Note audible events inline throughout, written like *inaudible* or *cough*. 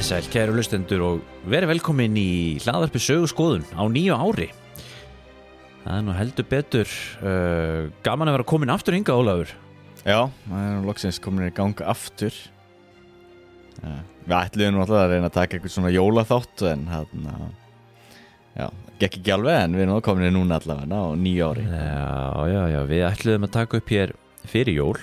Komið sæl, kæru lustendur og verið velkomin í hlaðarpi sögurskoðun á nýju ári. Það er nú heldur betur uh, gaman að vera komin aftur hinga, Ólafur. Já, það er nú loksins komin í ganga aftur ja, Við ætluðum nú alltaf að reyna að taka eitthvað svona jólaþátt en hann Já, gekk ekki alveg en við erum nú komin í núna allavega á nýju ári Já, já, já, við ætluðum að taka upp hér fyrir jól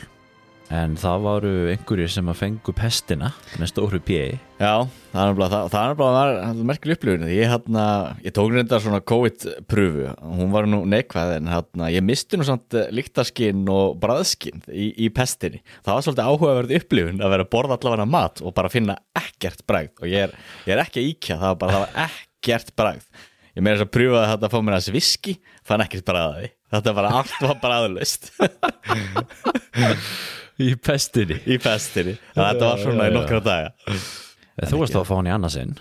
en það varu einhverjir sem að fengu pestina með stóru pjegi. Já, það er náttúrulega það, er náttúrulega merkjuleg upplifun. Ég, hérna, ég tók reynda svona COVID-pröfu. Hún var nú neikvæð en hérna, ég misti nú samt líktaskinn og bræðskinn í, í pestinni. Það var svolítið áhugaverð upplifun að vera að borða allavega mat og bara finna ekkert bræð og ég er, ég er ekki að íkja það var bara það var ekkert bræð ég meira þess að pröfa að þetta fá mér aðeins viski fann ekkert bræðaði þetta var allt var bræðlust *laughs* Í pestinni? Í pestinni, þetta var svona í nokkra daga. Þú varst þá að fá hann í annarsinn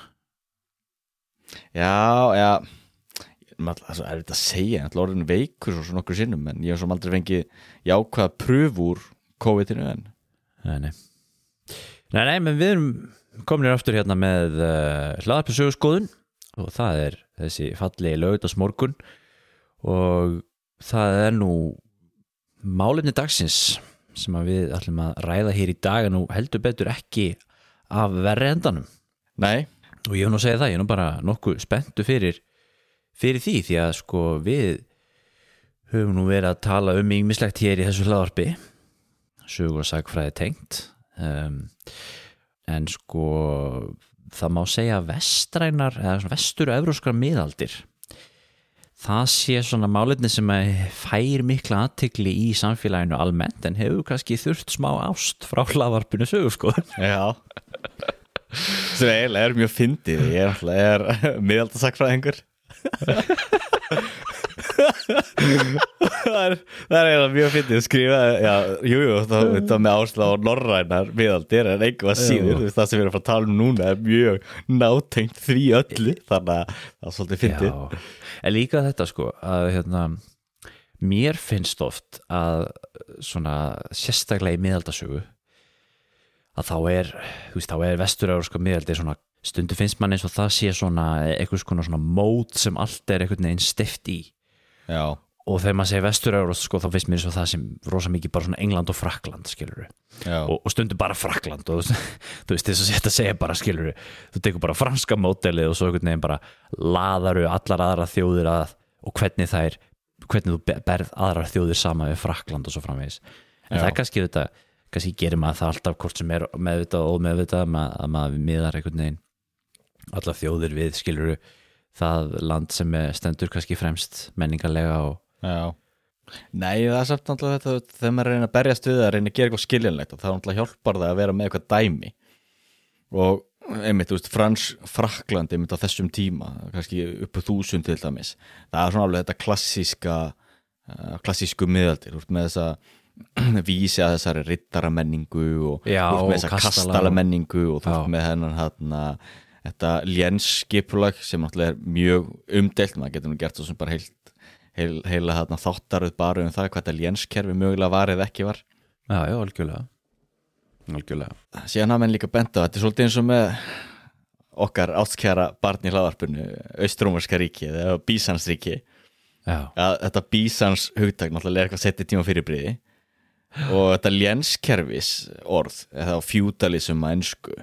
Já, já. Það er þetta að segja Það er orðin veikur og svona okkur sinnum en ég hef svo aldrei fengið jákvæða pröf úr COVID-inu en Nei, nei. Nei, nei, menn við erum komin hér aftur hérna með uh, hlaðarpjössögurskoðun og það er þessi fallegi lögðasmorgun og það er nú málinni dagsins sem við ætlum að ræða hér í dag en nú heldur betur ekki af verri endanum. Nei. Og ég hef nú að segja það, ég er nú bara nokkuð spenntu fyrir, fyrir því því að sko við höfum nú verið að tala um ýmislegt hér í þessu hlaðarpi sögur og sagfræði tengt um, en sko það má segja vestrænar eða vestur og evróskra miðaldir það sé svona málinni sem fær mikla aðtikli í samfélaginu almennt en hefur kannski þurft smá ást frá hlaðvarpinu sögur sko. Já. Sem eiginlega er mjög fyndið. Ég er er miðaldasakfræðingur *laughs* það er, það er mjög fyndið að skrifa já, jú, jú, er það með áslá og norrænar miðaldir en einhvað síður veist, það sem við erum að tala um núna er mjög nátengt því öllu þannig að það er svolítið fyndið. Já, en líka þetta sko að hérna mér finnst oft að svona sérstaklega í miðaldasögu að þá er, veist, þá er vestureuróska miðaldi svona, stundu finnst mann eins og það sé svona eitthvað svona mót sem allt er einhvern veginn stift í Já, og þegar maður segir vestureurósk sko, þá finnst mér eins og það sem rosa mikið bara svona England og Frakland, og, og stundu bara Frakland og *laughs* þú veist þess að þetta segja bara skilur þú tekur bara franska mótelið og svo einhvern veginn bara laðaru allar aðra þjóðir að og hvernig það er hvernig þú berð aðra þjóðir sama við Frakland og svo framvegis. En Já. það er kannski þetta kannski gerir maður það alltaf hvort sem er meðvitað og meðvitað að maður, að maður miðar einhvern veginn allar þjóðir við skilur það land sem stendur kannski fremst menningarlega og já. Nei, það er samt náttúrulega þetta þegar maður reyna að berjast við það, reyna að gera eitthvað skiljanlegt og það er náttúrulega hjálpar það að vera með eitthvað dæmi. Og einmitt, þú veist, Frans Frakland einmitt á þessum tíma, kannski upp á þúsund til dæmis, það er svona alveg þetta klassíska uh, klassísku miðaldir, þú veist, með þessa *clears throat* vísi að þessari rittaramenningu og Já, þú veist, með og þessa kastala- kastalamenningu og þú veist, með hennan hérna þetta lénsskipulag sem náttúrulega er mjög umdelt, maður getur nú gert það sem bara heilt heil, heila þarna þáttaröð bara um það hvað þetta lénskerfi mögulega var eða ekki var. Já, já, algjörlega. Algjörlega. Síðan hafa menn líka bent á þetta er svolítið eins og með okkar ástkjara barn í hlaðarpunu Austrómarska ríki eða Bísansríki já, að þetta Bísans hugtak náttúrulega er eitthvað setið tíma fyrirbriði og þetta lénskerfis orð eða fjúdalisum að ennsku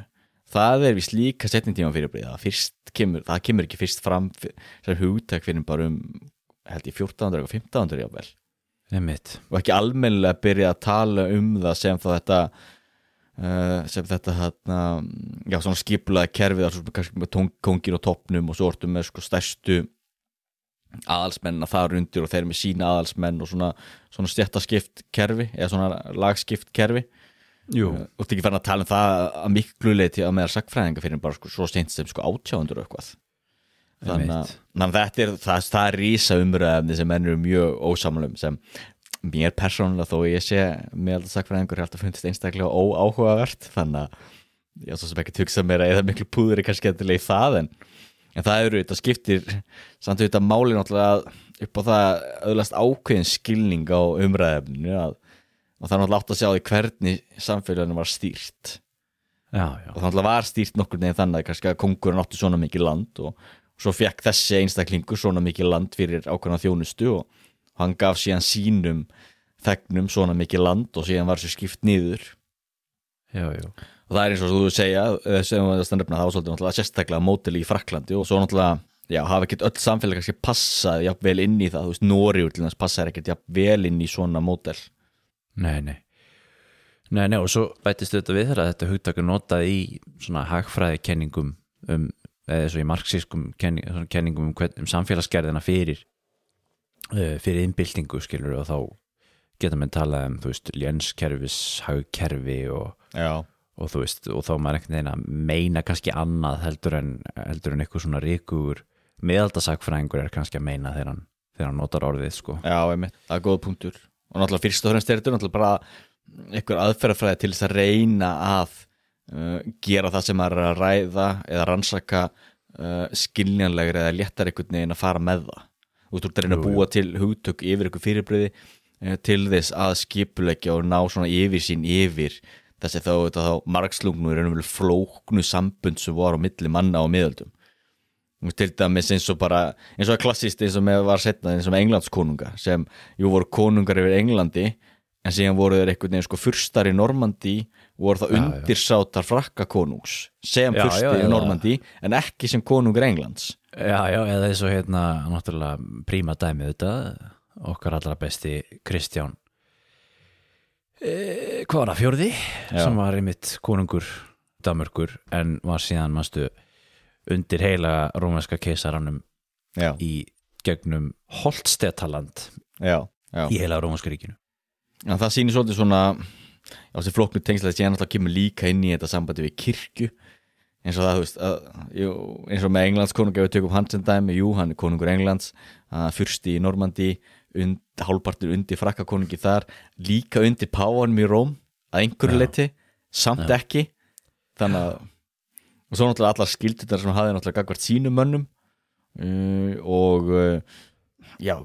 það er vist líka setning tíma fyrirbriði það, það kemur ekki fyrst fram sem hugtak fyrir bara um held ég 1400 og 1500 jáfnvel einmitt. Og ekki almennilega byrja að tala um það sem þá þetta uh, sem þetta hérna, já svona skipulaði kerfið svo kannski með kóngin og toppnum og svo ortum með sko stærstu aðalsmennina þar undir og þeir eru með sína aðalsmenn og svona, svona stjættaskipt kerfi eða svona lagskipt kerfi Jú, og þetta ekki fann að tala um það að miklu leiti að meðar sagfræðinga fyrir bara sko, svo steint sem sko átjáundur og eitthvað. Þannig að þetta er það, það er rísa umræðefni sem menn eru mjög ósamlum sem mér persónulega þó ég sé með alltaf sagfræðingur er alltaf fundist einstaklega óáhugavert. Þannig að ég svo sem ekki tuksa mér að eða miklu púður er kannski eftirlega í það en, en það eru þetta skiptir samt auðvitað máli náttúrulega upp á það auðvitað ákveðin skilning á umræðefninu að, og það er náttúrulega átt að sjá því hvernig samfélaginu var stýrt. Já, já, og þannig var stýrt nokkur neginn þannig að kannski að kongurinn átti svona mikið land og svo fekk þessi einstaklingur svona mikið land fyrir ákveðna þjónustu og hann gaf síðan sínum þegnum svona mikið land og síðan var þessu skipt niður. Já, já. og það er eins og þú segja eh, sem við þetta nefna, það var svolítið náttúrulega sérstaklega mótili í Fraklandi og svo náttúrulega já, hafa ekkert öll samfélag kannski passað jafn vel inn í það, þú veist, Nóriur til þess passaði ekkert jafn vel inn í svona mótel Nei, nei. Nei, nei, og svo bætist þetta við þegar þetta hugtak er notað í svona hagfræðikenningum um, eða svo í marxískum kenning, kenningum um, hvern, um samfélagsgerðina fyrir uh, fyrir innbyltingu skilur og þá geta menn talað um, þú veist, lénskerfis hagkerfi og, Já, og þú veist, og þá maður veginn að meina kannski annað heldur en heldur en eitthvað svona ríkur meðaldasakfræðingur er kannski að meina þegar hann, þegar hann notar orðið, sko. Já, einmitt, það er góð punktur og náttúrulega fyrst og fremst er þetta náttúrulega bara einhver aðferðafræði til þess að reyna að uh, gera það sem maður er að ræða eða rannsaka uh, skiljanlegri eða léttar einhvern veginn að fara með það. Þú veist, þú ert að reyna að búa til hugtök yfir einhver fyrirbreyði uh, til þess að skipulegja og ná svona yfir sín yfir þessi þá, þá margslungnu er einhverjum flóknu sambund sem var á milli manna og miðöldum til dæmis eins og bara eins og klassist eins og með var setna eins og með Englandskonunga sem jú voru konungar yfir Englandi en síðan voru þeir einhvern veginn sko fyrstar í Normandi voru það Já, já. undirsátar frakka konungs sem Já, fyrstir já, í Normandi en ekki sem konungur Englands Já, já, eða eins og hérna náttúrulega príma dæmið þetta okkar allra besti Kristján e, hvað var það, fjórði Já. sem var einmitt konungur Damörkur en var síðan manstu undir heila rómænska keisaranum Já, í gegnum Holtstetaland já, já. í heila rómænska ríkinu. En það sýnir svolítið svona á þessi flóknu tengslega síðan alltaf kemur líka inn í þetta sambandi við kirkju. Eins og það, þú veist, að, jú, eins og með Englands konung ef við tökum hans en dæmi, jú, hann er konungur Englands fyrsti í Normandi und, hálfpartur undir frakkakonungi þar líka undir páanum í Róm að einhverju Já. leiti, samt ekki. Þannig að og svo náttúrulega allar skildunar sem hafði náttúrulega gagvart sínum mönnum. Uh, og uh, já,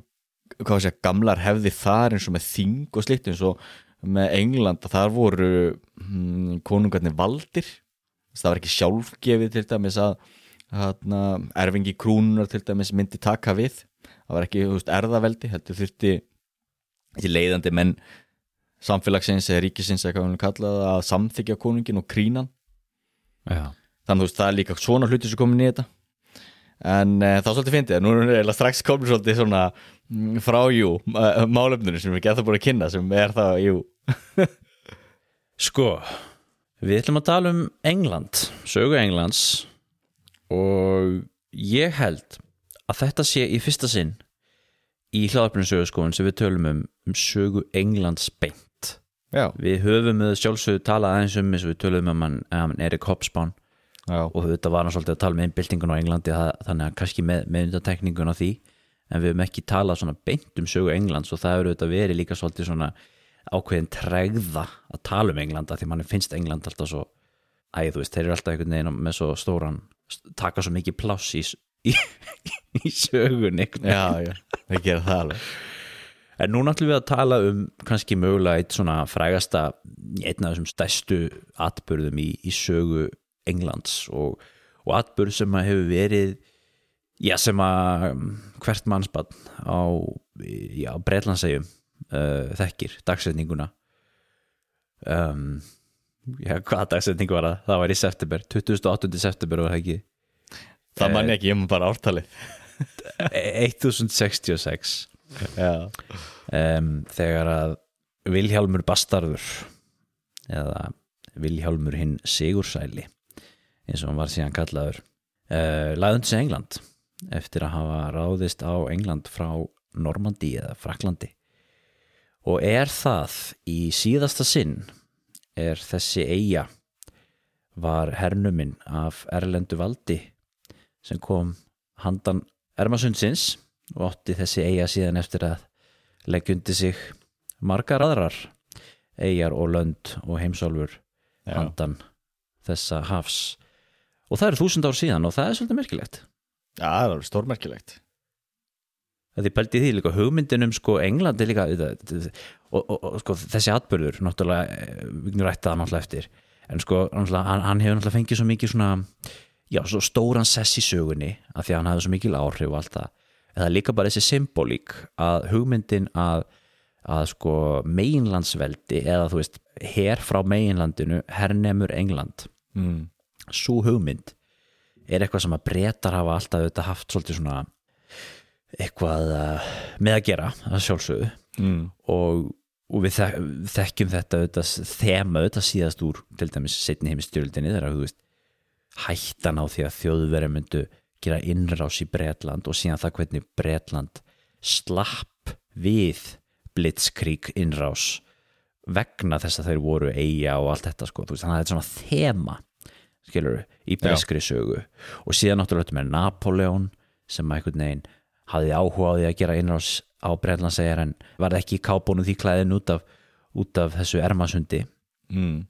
hvað sé, gamlar hefði þar eins og með þing og slikt eins og með England að þar voru hm, konungarnir valdir. Það var ekki sjálfgefið til dæmis að hana, erfingi krúnunar til dæmis myndi taka við. Það var ekki veist, erðaveldi heldur þurfti þessi leiðandi menn samfélagsins eða ríkisins eða hvað við viljum kalla það að samþykja konungin og krínan Já, þannig veist það er líka svona hluti sem komin í þetta. En e, það er svolítið fyndið. Nú við eiginlega strax komin svolítið svona mm, frá jú, uh, málefninu sem við getum búin að kynna sem er það jú. *laughs* Sko, við ætlum að tala um England, sögu Englands. Og ég held að þetta sé í fyrsta sinn í hlaðarpinu sögurskóin sem við tölum um, um sögu Englands beint. já, Við höfum með sjálfsögðu talað aðeins um eins og við tölum um hann, um Erik Hobsbawm já, og þetta var hann svolítið að tala með innbyltingun á Englandi þannig að kannski með, með undantekningun á því. En við höfum ekki talað svona beint um sögu Englands og það eru þetta verið líka svolítið svona ákveðin tregða að tala um Englanda því mann finnst England alltaf svo æ, þú veist, þeir eru alltaf einhvern veginn með svo stóran taka svo mikið pláss í, í, *laughs* í sögun já, já, það gera það alveg. En nú náttúrulega við að tala um kannski mögulega eitt svona frægasta einn af þessum stærstu atbörðum í, í sögu Englands og, og atbörð sem að hefur verið já sem að um, hvert mannsbann á, já, Breitlandsegjum uh, þekkir dagsetninguna um, já, hvaða dagsetning var það? Það var í september, 28. september var það ekki það mann ekki, ég maður bara ártalið 1066 já, um, þegar að Vilhjálmur Bastarður eða Vilhjálmur hinn Sigursæli eins og hann var síðan kallaður uh, lagðund sig England eftir að hafa ráðist á England frá Normandi eða Fraklandi og er það í síðasta sinn er þessi eiga var hernuminn af Erlendu valdi sem kom handan Ermasundsins og átti þessi eiga síðan eftir að leggja undir sig margar aðrar eigar og lönd og heimsálfur handan þessa hafs og það eru þúsund ár síðan og það er svolítið merkilegt. Já, það er stórmerkilegt. Að því pældi í því líka hugmyndin um sko Englandi líka og, og, og sko, þessi atbyrður náttúrulega, eh, við gnum rætta það náttúrulega eftir. En sko hann, hann hefur náttúrulega fengið svo mikið svona já, svo stóran sess í sögunni af því að hann hafði svo mikil áhrif og allt það. En það er líka bara þessi symbolík að hugmyndin að að sko meginlandsveldi eða þú veist, her frá meginlandinu hernemur England. Mm. Svo hugmynd er eitthvað sem að breytar hafa alltaf auðvitað haft svolítið svona eitthvað uh, með að gera að sjálfsögðu Mm. og, og við þek þekkjum þetta auðvitað, þema auðvitað síðast úr til dæmis setni heimistyrildinni þegar þú veist hættan á því að þjóðveri myndu gera innrás í Bretland og síðan það hvernig Bretland slapp við blitzkrík innrás vegna þess að þeir voru eiga og allt þetta sko, þannig að þetta er svona þema skilur í breskri sögu. Og síðan náttúrulega með Napoleon sem að einhvern veginn hafði áhuga á því að gera innrás á Bretlandsegjar en var ekki í kábónu því klæðin út af, út af þessu ermasundi Mm.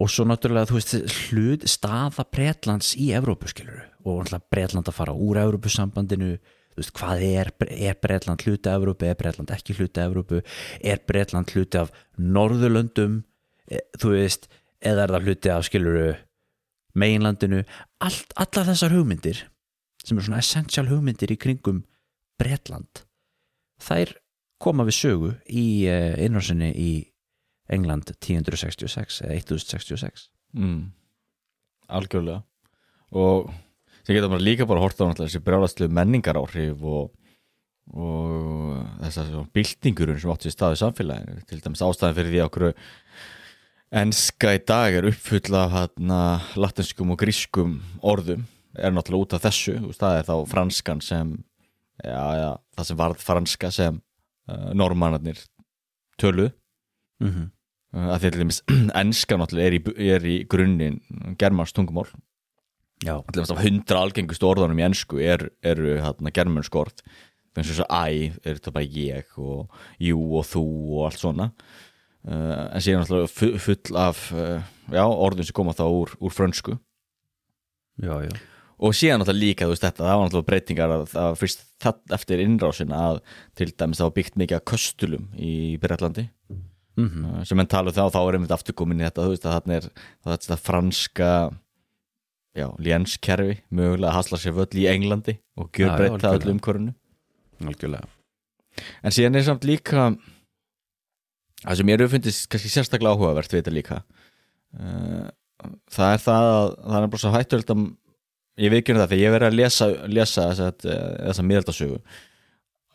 og svo náttúrulega þú veist hlut staða Bretlands í Evrópu skilur og náttúrulega Bretland að fara úr Evrópusambandinu þú veist hvað er, er Bretland hluti af Evrópu, er Bretland ekki hluti af Evrópu? Er Bretland hluti af Norðurlöndum? E, þú veist, eða er það hluti af skiluru meginlandinu allt, allar þessar hugmyndir sem er svona essential hugmyndir í kringum Bretland þær koma við sögu í uh, innrásinni í England 1066 eða 1066 Mm. algjörlega og sem geta bara líka bara hort á náttúrulega þessi brjálastlegu menningar áhrif og, og þessar byltingurinn sem átti í staðu samfélaginu til dæmis ástæðan fyrir því okkur enska í dag er uppfull af hérna latinskum og grískum orðum. Er náttúrulega út af þessu það er þá franskan sem já, já, það sem varð franska sem uh, normannarnir töluð mm -hmm. uh, að því til dæmis *clears throat* enska náttúrulega er í, er í grunninn germans tungumál. Hundra algengustu orðanum í ensku er, eru hérna germönsk orð. Finnst þess að æ er þetta bara ég og jú og þú og allt svona uh, en síðan fu- full af uh, já, orðum sem koma þá úr, úr frönsku. Já, já. Og síðan náttúrulega líka þú veist þetta það var náttúrulega breytingar að, að fyrst það eftir innrásina að til dæmis var byggt mikið af köstulum í Bretlandi. Mm uh, sem enn tala um og þá er einmitt aftur komin í þetta þú veist að þarna er þetta franska já, lénskerfi mögulega að hasla sér völl í Englandi og gjör algjörlega. öllum umhverfinu Algjörlega. En síðan er samt líka það sem ég eru fundist kannski sérstaklega áhugavert við þetta líka uh, það er það að það er bara svo hættuöld að ég veikjum það þegar ég verið að lesa, lesa þessa, þessa miðaldasögu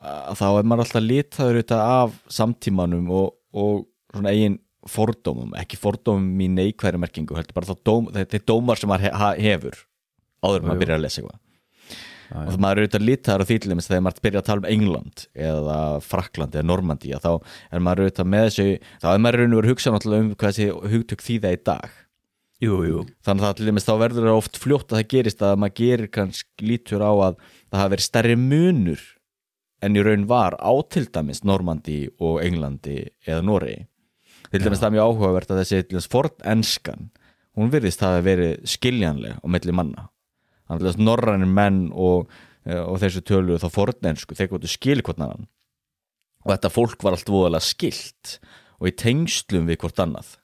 að þá er maður alltaf litaður af samtímanum og, og svona eigin fordómum, ekki fordómum í neikværi merkingu, heldur bara dóm, þetta er dómar sem maður hefur áður en maður byrjar að lesa eitthvað Já, og maður er auðvitað því til dæmis þegar maður byrjar að tala um England eða Frakland eða Normandía þá er maður auðvitað með þessu þá er maður raun og verið að hugsa náttúrulega um hvað þessi hugtök þýða í dag. Jú, jú. Þannig að dæmis þá verður það oft fljótt að það gerist að maður gerir kannski lítur á að það hafi verið stærri munur en í raun var á til dæmis Normandi og Englandi eða Noregi. Til dæmis það er mjög áhugavert að þessi fornenskan hún virðist hafi verið skiljanleg á milli manna. að norrænir menn og, eh, og þessu tölu þá fornensku þeir gott skil hvort annan. Og þetta fólk var allt voðalega skilt og í tengslum við hvort annað.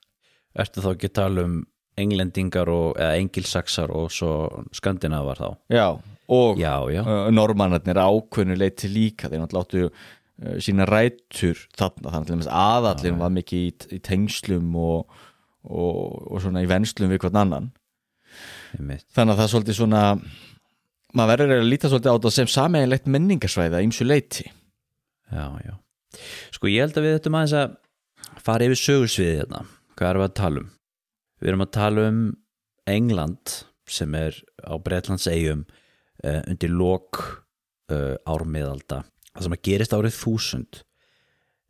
Ertu þá ekki að tala um englendingar og, eða engilsaksar og svo skandinavar þá? Já, og Já, já, uh, normannarnir ákveðnu leiti líka þeir náttúrulega áttu uh, sína rætur þarna, þannig að aðallin var mikið í, í tengslum og, og, og svona í venslum við hvern annan þannig að það er svolítið svona maður verður að líta svolítið á þetta sem sameiginlegt menningarsvæða ímsu leiti Já, já. Sko ég held að við þetta aðeins að fara yfir sögursviðið hérna. Hvað erum við að tala um? Við erum að tala um England sem er á Bretlands eigum uh, undir lok uh, ármiðalda. Það sem að gerist árið þúsund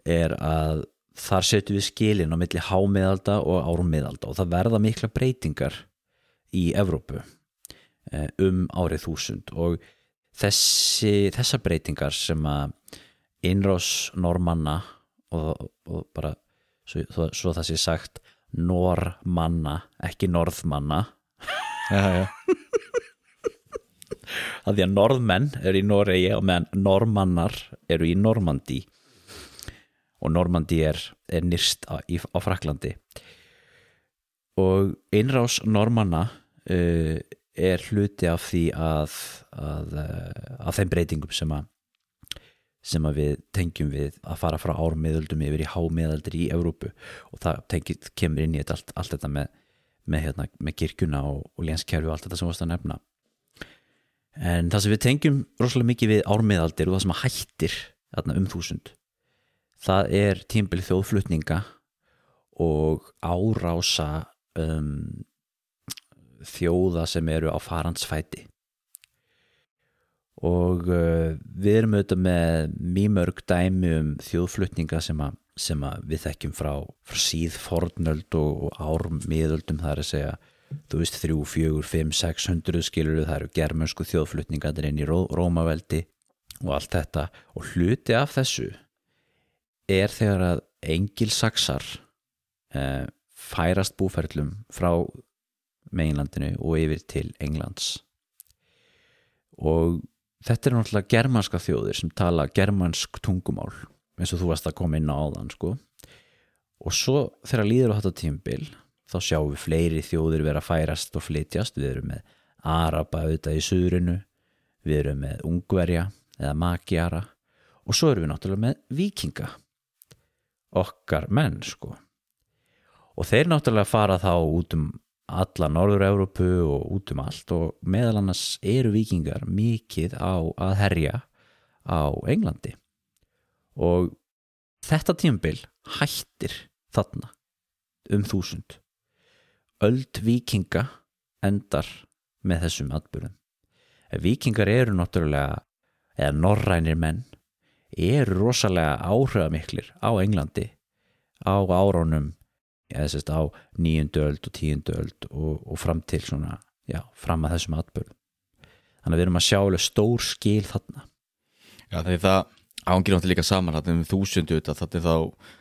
er að þar setjum við skilin á milli hámiðalda og ármiðalda og það verða mikla breytingar í Evrópu eh, um árið þúsund. Og þessi, þessar breytingar sem að innrás normanna og, og bara svo, svo, svo það sé sagt normanna, ekki norðmanna. Já, já. að því að norðmenn eru í Noregi og meðan normannar eru í Normandi og Normandi er, er nýrst á, á Fraklandi og innrás normanna uh, er hluti af því að, að, uh, að þeim breytingum sem að sem að við tengjum við að fara frá ármiðöldum yfir í hámiðaldir í Evrópu. Og það tengið kemur inn í þetta allt, allt þetta með, með, hérna, með kirkjuna og, og lénskerfi og allt þetta sem varst að nefna. En það sem við tengjum rosalega mikið við ármiðaldir og það sem að hættir þarna, um þúsund það er tímbil þjóðflutninga og árása um, þjóða sem eru á farandsfæti og uh, við erum auðvitað með mjög mörg dæmi um þjóðflutninga sem að, sem að við þekkjum frá, frá síð fornöld og, og ármiðöldum það er að segja þú veist þrjú, fjögur, fimm, sex hundruð skilur það eru germönsku þjóðflutningar inn í Ró Rómaveldi og allt þetta. Og hluti af þessu er þegar að engilsaksar eh, færast búferlum frá meginlandinu og yfir til Englands. Og þetta er náttúrulega germanska þjóðir sem tala germansk tungumál eins og þú varst að koma inn á áðan sko. og svo þegar líður á þetta tímbil þá sjáum við fleiri þjóðir vera færast og flytjast. Við erum með Araba auðvitað í suðrinu við erum með Ungverja eða Magyara. Og svo erum við náttúrulega með Vikinga okkar menn sko. Og þeir náttúrulega fara þá út um alla Norður-Európu og út um allt og meðal annars eru vikingar mikið á að herja á Englandi. Og þetta tímabil hættir þarna um þúsund. Öld vikinga endar með þessum atbyrðum vikingar eru náttúrulega eða norrænir menn eru rosalega áhrifamiklir á Englandi á árunum eða sérst á nýjundu öld og tíundu öld og, og fram til svona, já, fram að þessum atbyrðum þannig að við erum að sjá alveg stór skil þarna. Já, þegar það ángir náttúrulega líka saman þetta um þúsundu þetta þetta er þá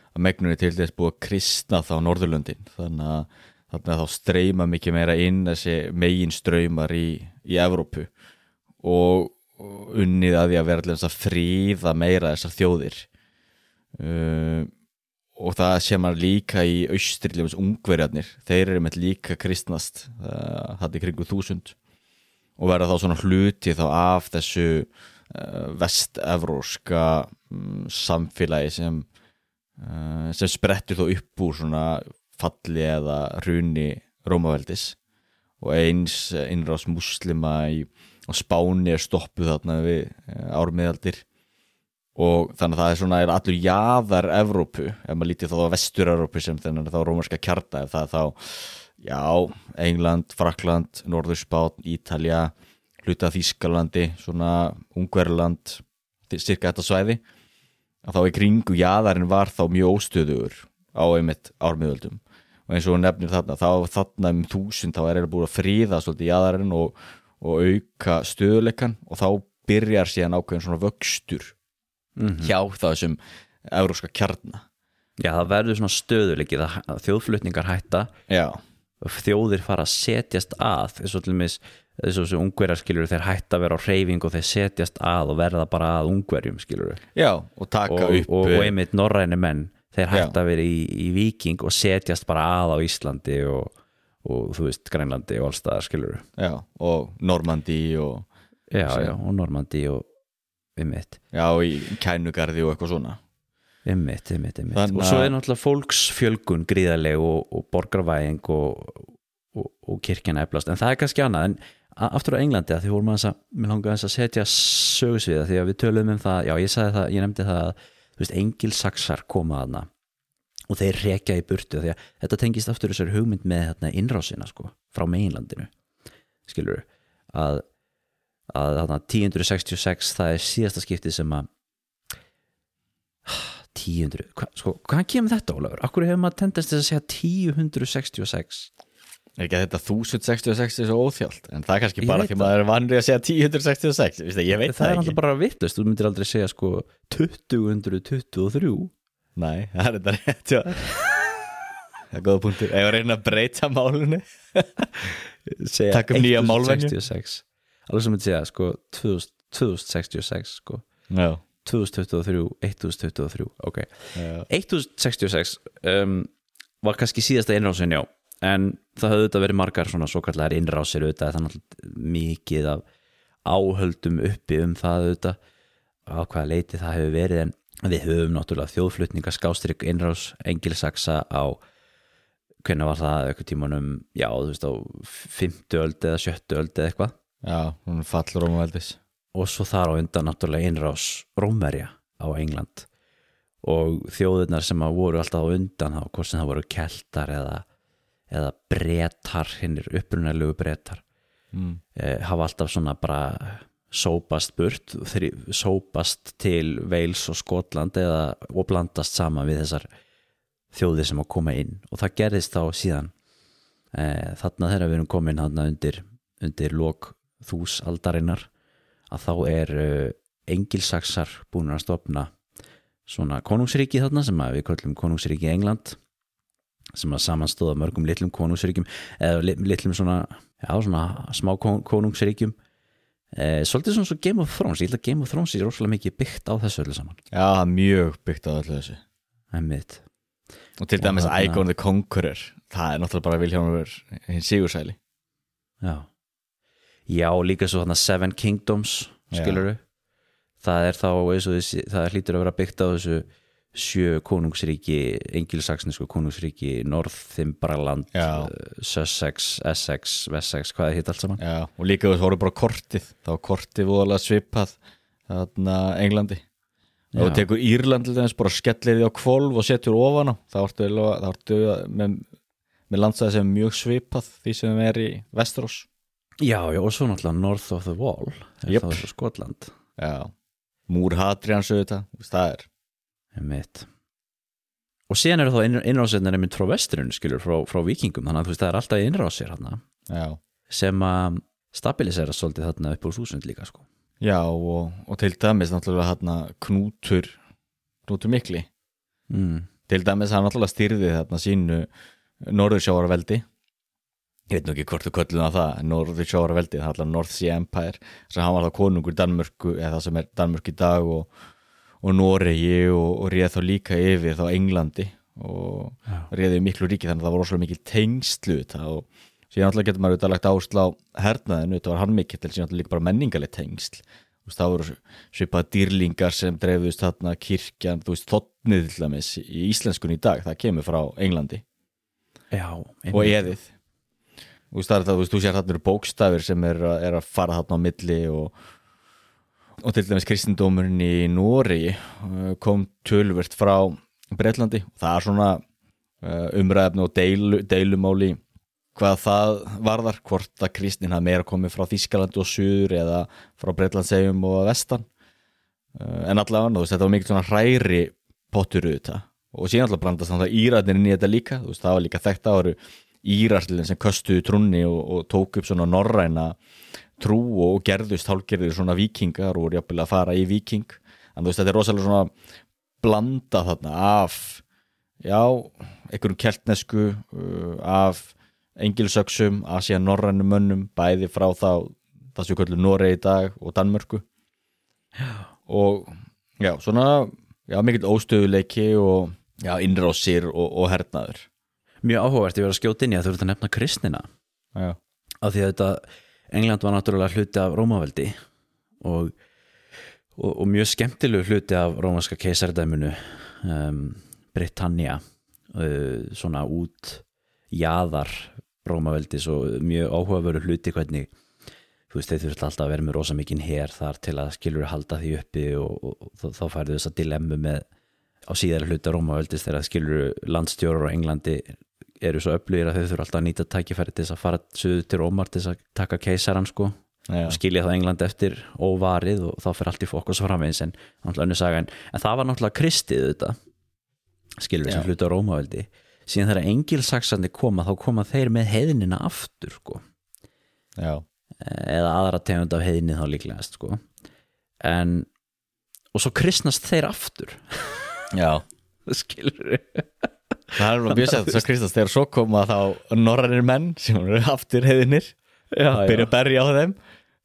að megnunni til þess búið að kristna þá Norðurlöndin. Þannig að, þannig að þá streyma mikið meira inn þessi megin ströymar í, í Evrópu. Og, unnið að því að vera að fríða meira þessar þjóðir. Uh, og það sé maður líka í austriljumins ungverjarnir þeir eru með líka kristnast það er kringu þúsund. Og verða þá svona hluti þá af þessu uh, vest-evróska um, samfélagi sem uh, sem sprettur þó upp úr svona falli eða runi Rómaveldis. Og eins innráðs muslima í, á Spáni er stoppuð þarna við ármiðaldir og þannig að það er svona er allur jaðar Evrópu, ef maður lítið þá vestur-Evrópu sem þennan þá rómarska kjarta ef það er þá, já, England Frakland, Norðurspán Ítalja, hluta Þískalandi svona Ungverland cirka þetta svæði. Að þá í kringu jaðarinn var þá mjög óstöðugur á einmitt ármiðöldum. Og eins og nefnir þarna, þá þarna um þúsund þá er það búin að fríða svolítið jaðarinn og, og auka stöðuleikan og þá byrjar síðan ákveðin svona vöxtur mm -hmm. hjá þessum európska kjarna. Já, það verður svona stöðuleikið að þjóðflutningar hætta. Já. þjóðir fara að setjast að eins og til mis þess að ungverjar skilur þeir hætta að vera á reyfing og þeir setjast að og verða bara að ungverjum skilur Já, og taka og, upp og, og einmitt norræni menn þeir hætta að vera í, í viking og setjast bara að á Íslandi og, og þú veist Grænlandi og allstaðar skilur Já, og Normandi og Já, já, og Normandi og einmitt. Já, í kænugarði og eitthvað svona. Einmitt, einmitt, einmitt. Þannig og svo er náttúrulega fólksfjölgun gríðarleg og, og borgarvæðing og, og, og kirkjana eflast. En það er kannski annað en aftur á Englandi að því vorum að, mér langaði að setja sögusviða því að við töluðum um það já ég sagði það, ég nefndi það að þú veist, engilsaksar koma þarna og þeir rekja í burtu því að þetta tengist aftur þessari hugmynd með hérna, innrásina sko, frá meginlandinu skilur að, að þarna 1066 það er síðasta skiptið sem að *sighs* 1000, hva, sko, hvaðan kemur þetta Ólafur? Akkur hefur maður tendast að segja 1066 Er ekki að þetta 1066 er svo óþjált en það er kannski Ég bara því maður er vanrið að segja 1066 Vist, ég veit það það, er ekki alltaf bara vittlust, þú myndir aldrei segja sko 2023 Nei, *laughs* það er þetta rétt já. Það er góða punktur Ef að reyna að breyta málunni Taka upp nýja málvenju. 1066 alveg sem myndi segja sko 2000, 2066 sko. Já, 2023, 1023 ok, já. 1066 um, var kannski síðasta innrásin já. En það höfðu þetta verið margar svona svo kallar innrásir auðvitað þannig að mikið af áhöldum uppi um það auðvitað á hvaða leiti það hefur verið. En við höfum náttúrulega þjóðflutninga skástrygg innrás engilsaksa á hvernig var það? Eitthvað tímanum já þú veist á 50 öld eða 70 öld eða eitthvað Já, hún fallur um veldis og svo þar á undan náttúrulega innrás Rómverja á England. Og þjóðurnar sem að voru alltaf á undan þá, hvort sem það voru keltar eða, eða bretar hinnir upprunalegu bretar mm. eh, hafa alltaf svona bara sópast burt sópast til Wales og Skotland eða, og blandast saman við þessar þjóðir sem að koma inn. Og það gerðist þá síðan eh, þarna þegar við erum komin hann undir, undir lok þús aldarinnar að þá er uh, engilsaksar búin að stopna svona konungsríki þarna sem við kallum konungsríki England sem að samanstóða mörgum litlum konungsríkjum eða li- litlum svona, já, svona smá kon- konungsríkjum. Eh, svolítið svona svo Game of Thrones ég held að Game of Thrones er rosalega mikið byggt á þessu öllu saman. Já, mjög byggt á öllu þessu. Einmitt. Og til dæmis Icon the Conqueror Það er náttúrulega bara Vilhjálmur hinn sigursæli. Já já, líka svo þarna Seven Kingdoms skiluru það er þá, þessi, það hlýtur að vera byggt á þessu sjö konungsríki engilsaksnesku konungsríki Northimbraland, Já. uh, Sussex Essex, Wessex, hvað það hitt allt saman? Já, og líka þú voru bara kortið þá kortið voðalega svipað þarna Englandi. Já. og tekur Írland til þess bara skellir því á kvolf og setur ofan á þá ertu með, með landsæði sem er mjög svipað því sem er í Vestrós já, já, og svo náttúrulega North of the Wall er Jöp. þá þessu Skotland Já, Múr Hadrian sögðu þetta, þú veist, það er Einmitt. og síðan eru þá innrásirnar einmitt frá vesturinn skilur, frá, frá vikingum, þannig að þú veist það er alltaf innrásir þarna, Já, sem að stabilisera svolítið þarna upp úr þúsund líka sko. Já og, og til dæmis náttúrulega hérna knútur knútur mikli mm. til dæmis hann náttúrulega stýrði þarna sínu Norðursjávarveldi ég veit nú ekki hvort þú köllum það það Norðursjávarveldi, það er alltaf North Sea Empire sem hann var það konungur Danmörku eða það sem er Danmörk í dag og, og Noregi og, og réð þá líka yfir þá Englandi og Já. réði miklu ríki þannig að það var rosalega mikil tengslu þetta og síðan alltaf getur maður auðvitað lagt áherslu á hernaðinu, þetta var hann mikill síðan alltaf líka bara menningaleg tengsl. Það voru svipað dýrlingar sem dreifðust þarna kirkjan, þú veist, þotnið til dæmis í íslenskun í dag, það kemur frá Englandi. Já, og eðið þú veist, það þú sér þarna eru bókstafir sem er, er að fara þarna á milli og, og til dæmis kristindómurinn í Nóri kom tölvert frá Breitlandi, það er svona uh, umræðefni og deilu, deilumáli hvað það varðar hvort að kristnin hafa meira komið frá Þískalandi og Suður eða frá Breitlandsegjum og vestan. Uh, en allavega, þú veist, þetta var mikið svona hræri pottur auðvitað. Og síðan alltaf blandast þannig að Írarnir inn í þetta líka þú veist, það var líka þekkt að voru Írarslinn sem köstuðu trúnni og, og tók upp svona norræna trú og gerðust hálgerðir svona vikingar og voru jafnvel að fara í viking en þú veist, þetta er rosalega svona blanda þarna af já, einhverjum keltnesku uh, af engilsöksum, að síðan norrænum mönnum bæði frá þá það sem við köllum Noregi í dag og Danmörku. Og já, svona já, mikill óstöðuleiki og já, innrásir og, og hernaður mjög áhugavert ég verið að skjóta inn í að þú ert að nefna kristnina já, af því að þetta England var náttúrulega hluti af Rómaveldi og, og, og mjög skemmtilegu hluti af rómaska keisardæminu um, Britannia uh, svona út jaðar Rómaveldis og mjög áhugaveru hluti hvernig þú veist þeir þurft alltaf að vera með rosa mikinn her þar til að skilur halda því uppi og, og, þá- færðu þess að dilemmu með á síðara hluta Rómaveldis þegar skilur landstjórar á Englandi eru svo öflugir að þau þurfa alltaf að nýta tækifæri til þess að fara suðu til Rómar til þess að taka keisaran sko já, og skilja þá England eftir óvarið og þá fyrir allt í fókus framvegis en náttúrulega önnur saga en, en það var náttúrulega kristið þetta skilur sem hluti á Rómaveldi. Síðan þegar engilsaksandi koma þá koma þeir með heiðnina aftur sko. Já, eða aðra tegund af heiðni þá líklegast sko. En og svo kristnast þeir aftur. Já. *laughs* skilur það er mjög sett svo Kristast þegar svo koma þá norrænir menn sem eru aftur heiðinir byrja að berja á þeim.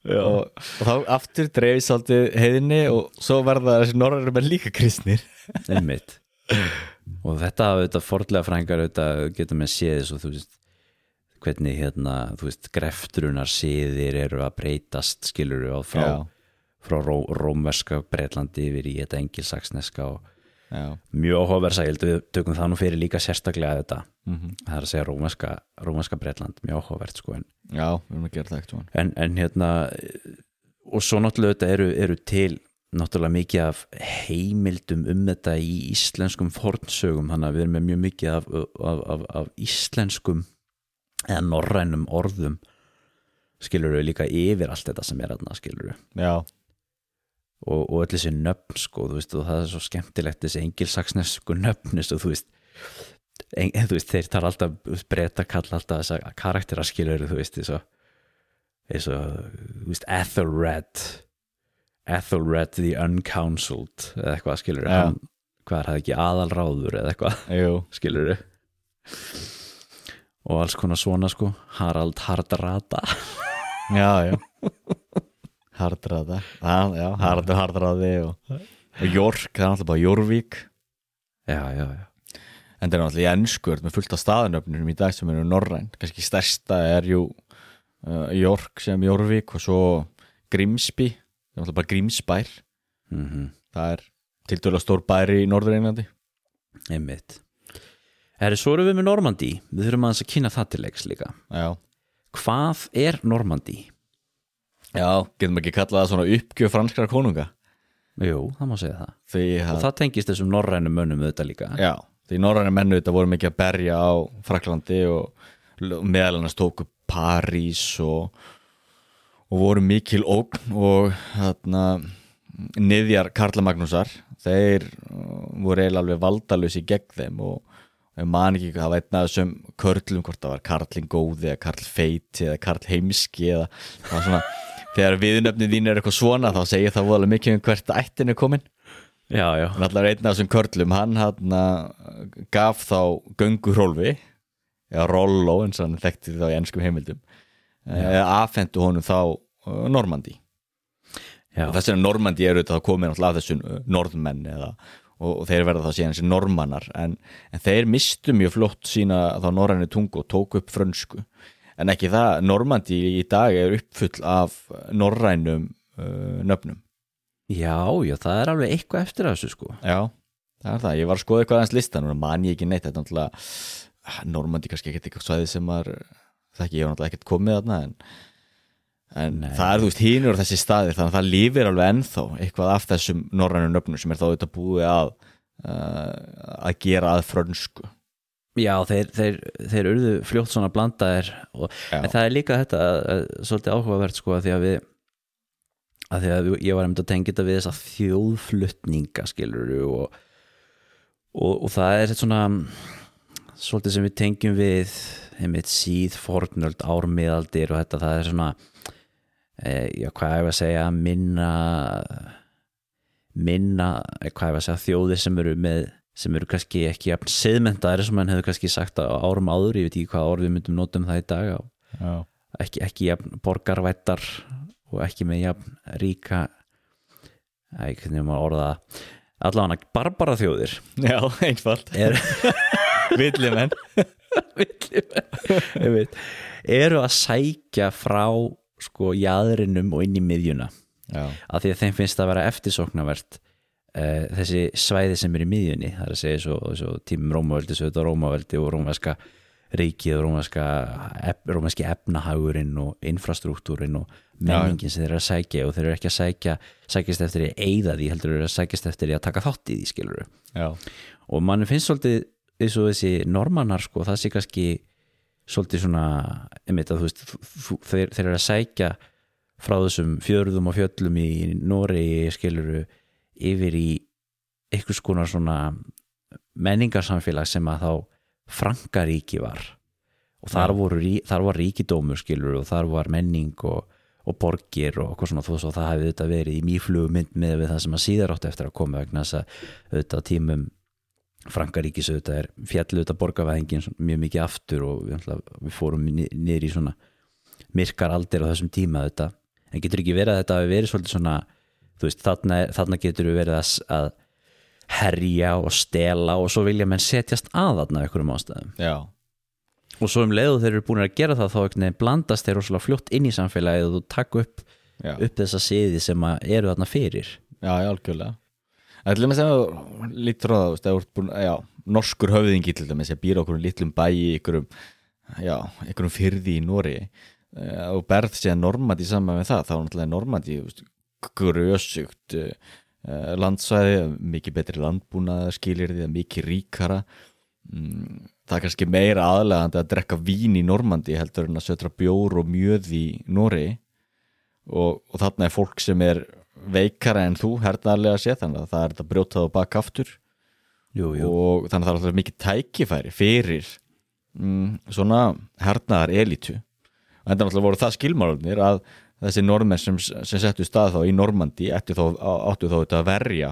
Og, og þá aftur dreifis svolítið heiðinni og svo verða þessi norrænir menn líka kristnir. Einmitt. Og þetta, þetta fordlega frængar þetta getur með séð svo þú veist hvernig hérna, þú veist, greftrunar síðir eru að breytast skilur við frá, frá ró, rómverska Breitlandi yfir í þetta engilsaksneska og Já, mjög áhugaversa, ég held við tökum það nú fyrir líka sérstaklega þetta. Mhm. það er að segja rómverska, rómverska Breitland mjög áhugavert sko en, já, við erum að gera það ekkert en, en hérna og svo náttúrulega þetta eru, eru til náttúrulega mikið af heimildum um þetta í íslenskum fornsögum, þannig að við erum með mjög mikið af, af, af, af íslenskum eða norrænum orðum. Skilur við líka yfir allt þetta sem er þarna skilur við Já, og, og öll þessi nöfn sko, veist, og það er svo skemmtilegt þessi engilsaksnesku og þú veist, en, þú veist þeir tala alltaf breyta kalla alltaf þessa karaktera skilur þú veist eins og, eins og þú veist, Ethelred Ethelred the Uncounseled eða eitthvað skilur Já. hann, hvað er það ekki aðalráður eða eitthvað skilur og alls konar svona sko Harald Hardrada. Já, já *laughs* Hardraða. Já, Hardur Hardraði og, og Jork, það er alltaf bara Jorvík já, já, já. En það er náttúrulega í ennsku með fullt af staðanöfnum í dag sem eru norræn. Kannski stærsta er jú uh, York sem Jorvík og svo Grimsby, það er náttúrulega bara Grímsbær. Mm það er tildulega stór bæri í Norður Englandi. Einmitt. Herri, svo erum við með Normandi við þurfum að kynna það til leiks líka. Já, Hvað er Normandi? Já getum ekki kallað það svona uppgjöf franskra konunga? Jú, það má segja það. Því og að, það tengist þessum norrænum mönnum auðvitað líka. Já, því norræna mennu þetta voru mikið að berja á Fraklandi og meðal annars tóku París og, og voru mikil ógn og þarna niðjar Karla Magnúsar þeir uh, voru eiginlega alveg valdalösi gegn þeim og man ekki hvað einn af þessum körlum hvort það var Karlin góði eða Karl feiti eða Karl heimski eða það var svona þegar viðnöfnið þín er eitthvað svona þá segir það voðalega mikið um hvert ættin er komin. Já, já, en allar einn af þessum körlum hann hann gaf þá gönguhrólfi eða Rollo eins og hann þekkti þá í ennskum heimildum eða afhendu honum þá uh, Normandi já. og þess vegna Normandi eru þetta þá komin alltaf af þessum uh, norðmenn eða, og, og þeir verða þá síðan þessi normannar en, en þeir mistu mjög flott sína þá norræni tungu og tóku upp frönsku en ekki það, Normandi í dag er uppfull af norrænum uh, nöfnum. Já, já, það er alveg eitthvað eftir þessu sko. Já, það er það, ég var að skoða eitthvað aðeins listan og man ég ekki neitt, þetta er náttúrulega Normandi kannski ekkert eitthvað svæði sem var það ekki, ég var náttúrulega ekkert komið þarna en, en það er þú veist hínur á þessi staði þannig að það lífir alveg ennþá eitthvað af þessum norrænu nöfnum sem er þá auðvitað búið að uh, að gera að frönsku Já, þeir, þeir, þeir urðu fljótt svona blandaðir og, en það er líka þetta svolítið áhugavert sko að því að við að því að ég var einmitt að tengja þetta við þessa þjóðflutninga skilur og, og, og það er svona svolítið sem við tengjum við einmitt síð, fornöld, ármiðaldir og þetta það er svona e, já, hvað er að segja minna minna, eh, hvað er að segja þjóðir sem eru með sem eru kannski ekki jafn seðmentaðir sem hann hefur kannski sagt á árum áður. Ég veit ekki hvað orð við myndum nota um það í dag ekki, ekki jafn borgarvættar og ekki með jafn ríka ekki hvernig maður orða allavega barbara þjóðir. Já einfalt. Er, *laughs* Villimenn. *laughs* Veit, eru að sækja frá sko jæðrinum og inn í miðjuna. Já, af því að þeim finnst að vera eftirsóknarvert uh, þessi svæði sem er í miðjunni það er að segja svo, svo tímum Rómaveldi svo þetta Rómaveldi og Rómaska ríkið og Rómaska ef, Rómaski efnahagurinn og infrastruktúrin og menningin sem þeir eru að sækja og þeir eru ekki að sækja sækjast eftir því að eyða því heldur þeir eru að sækjast eftir því að taka þátt í því skilur já, og mann finnst svolítið eins og þessi normannar sko, það sé kannski svolítið svona einmitt að þú veist, þeir, þeir eru að sækja frá þessum fjörðum og fjöllum í Noregi skiluru yfir í einhvers konar svona menningarsamfélag sem að þá Frankaríki var. Og þar, rí- þar var ríkidómur skilur og þar var menning og, og borgir og eitthvað svona þó svo það hefði þetta verið í mýflugumynd með við það sem að síðar átti eftir að koma vegna þess að auðvitað tímum Frankaríkis auðvitað er fjallu auðvitað borgarvæðingin mjög mikið aftur og við, við fórum ni- niður í svona myrkar aldir á þessum tíma auðvitað. En getur ekki verið að þetta hafi verið svolítið svona þú veist, þarna, þarna getur við verið að, herja og stela og svo vilja menn setjast að þarna af einhverjum ástæðum. Já. Og svo um leiðu þeir eru búin að gera það þá blandast þeir rosalega fljótt inn í samfélagið og þú takk upp, upp þessa siði sem eru þarna fyrir. Já, já, algjörlega. Það er til dæmis að lítur á það, þú veist, að þú ert búin, já, norskur höfðingi til dæmis að býra okkur litlum bæ í ykkurum, já, ykkurum fyrði í Nóri og berð sér Normandi saman með það, þá er náttúrulega Normandi, grösugt uh, landsvæði, mikið betri landbúnaðar, skilir því að mikið ríkara. Mm, það er kannski meira aðlegandi að drekka vín í Normandi heldur en að sötra bjór og mjöð í Nóri og, og þarna er fólk sem er veikara en þú hernaðarlega sé þannig að það er þetta brjótað og baka aftur. Jú, jú. og þannig að það er alltaf mikið tækifæri fyrir mm, svona hernaðar elítu og þetta náttúrulega voru það skilmálunir að þessi normenn sem, sem settu stað þá í Normandi áttu þá, áttu þá þetta að verja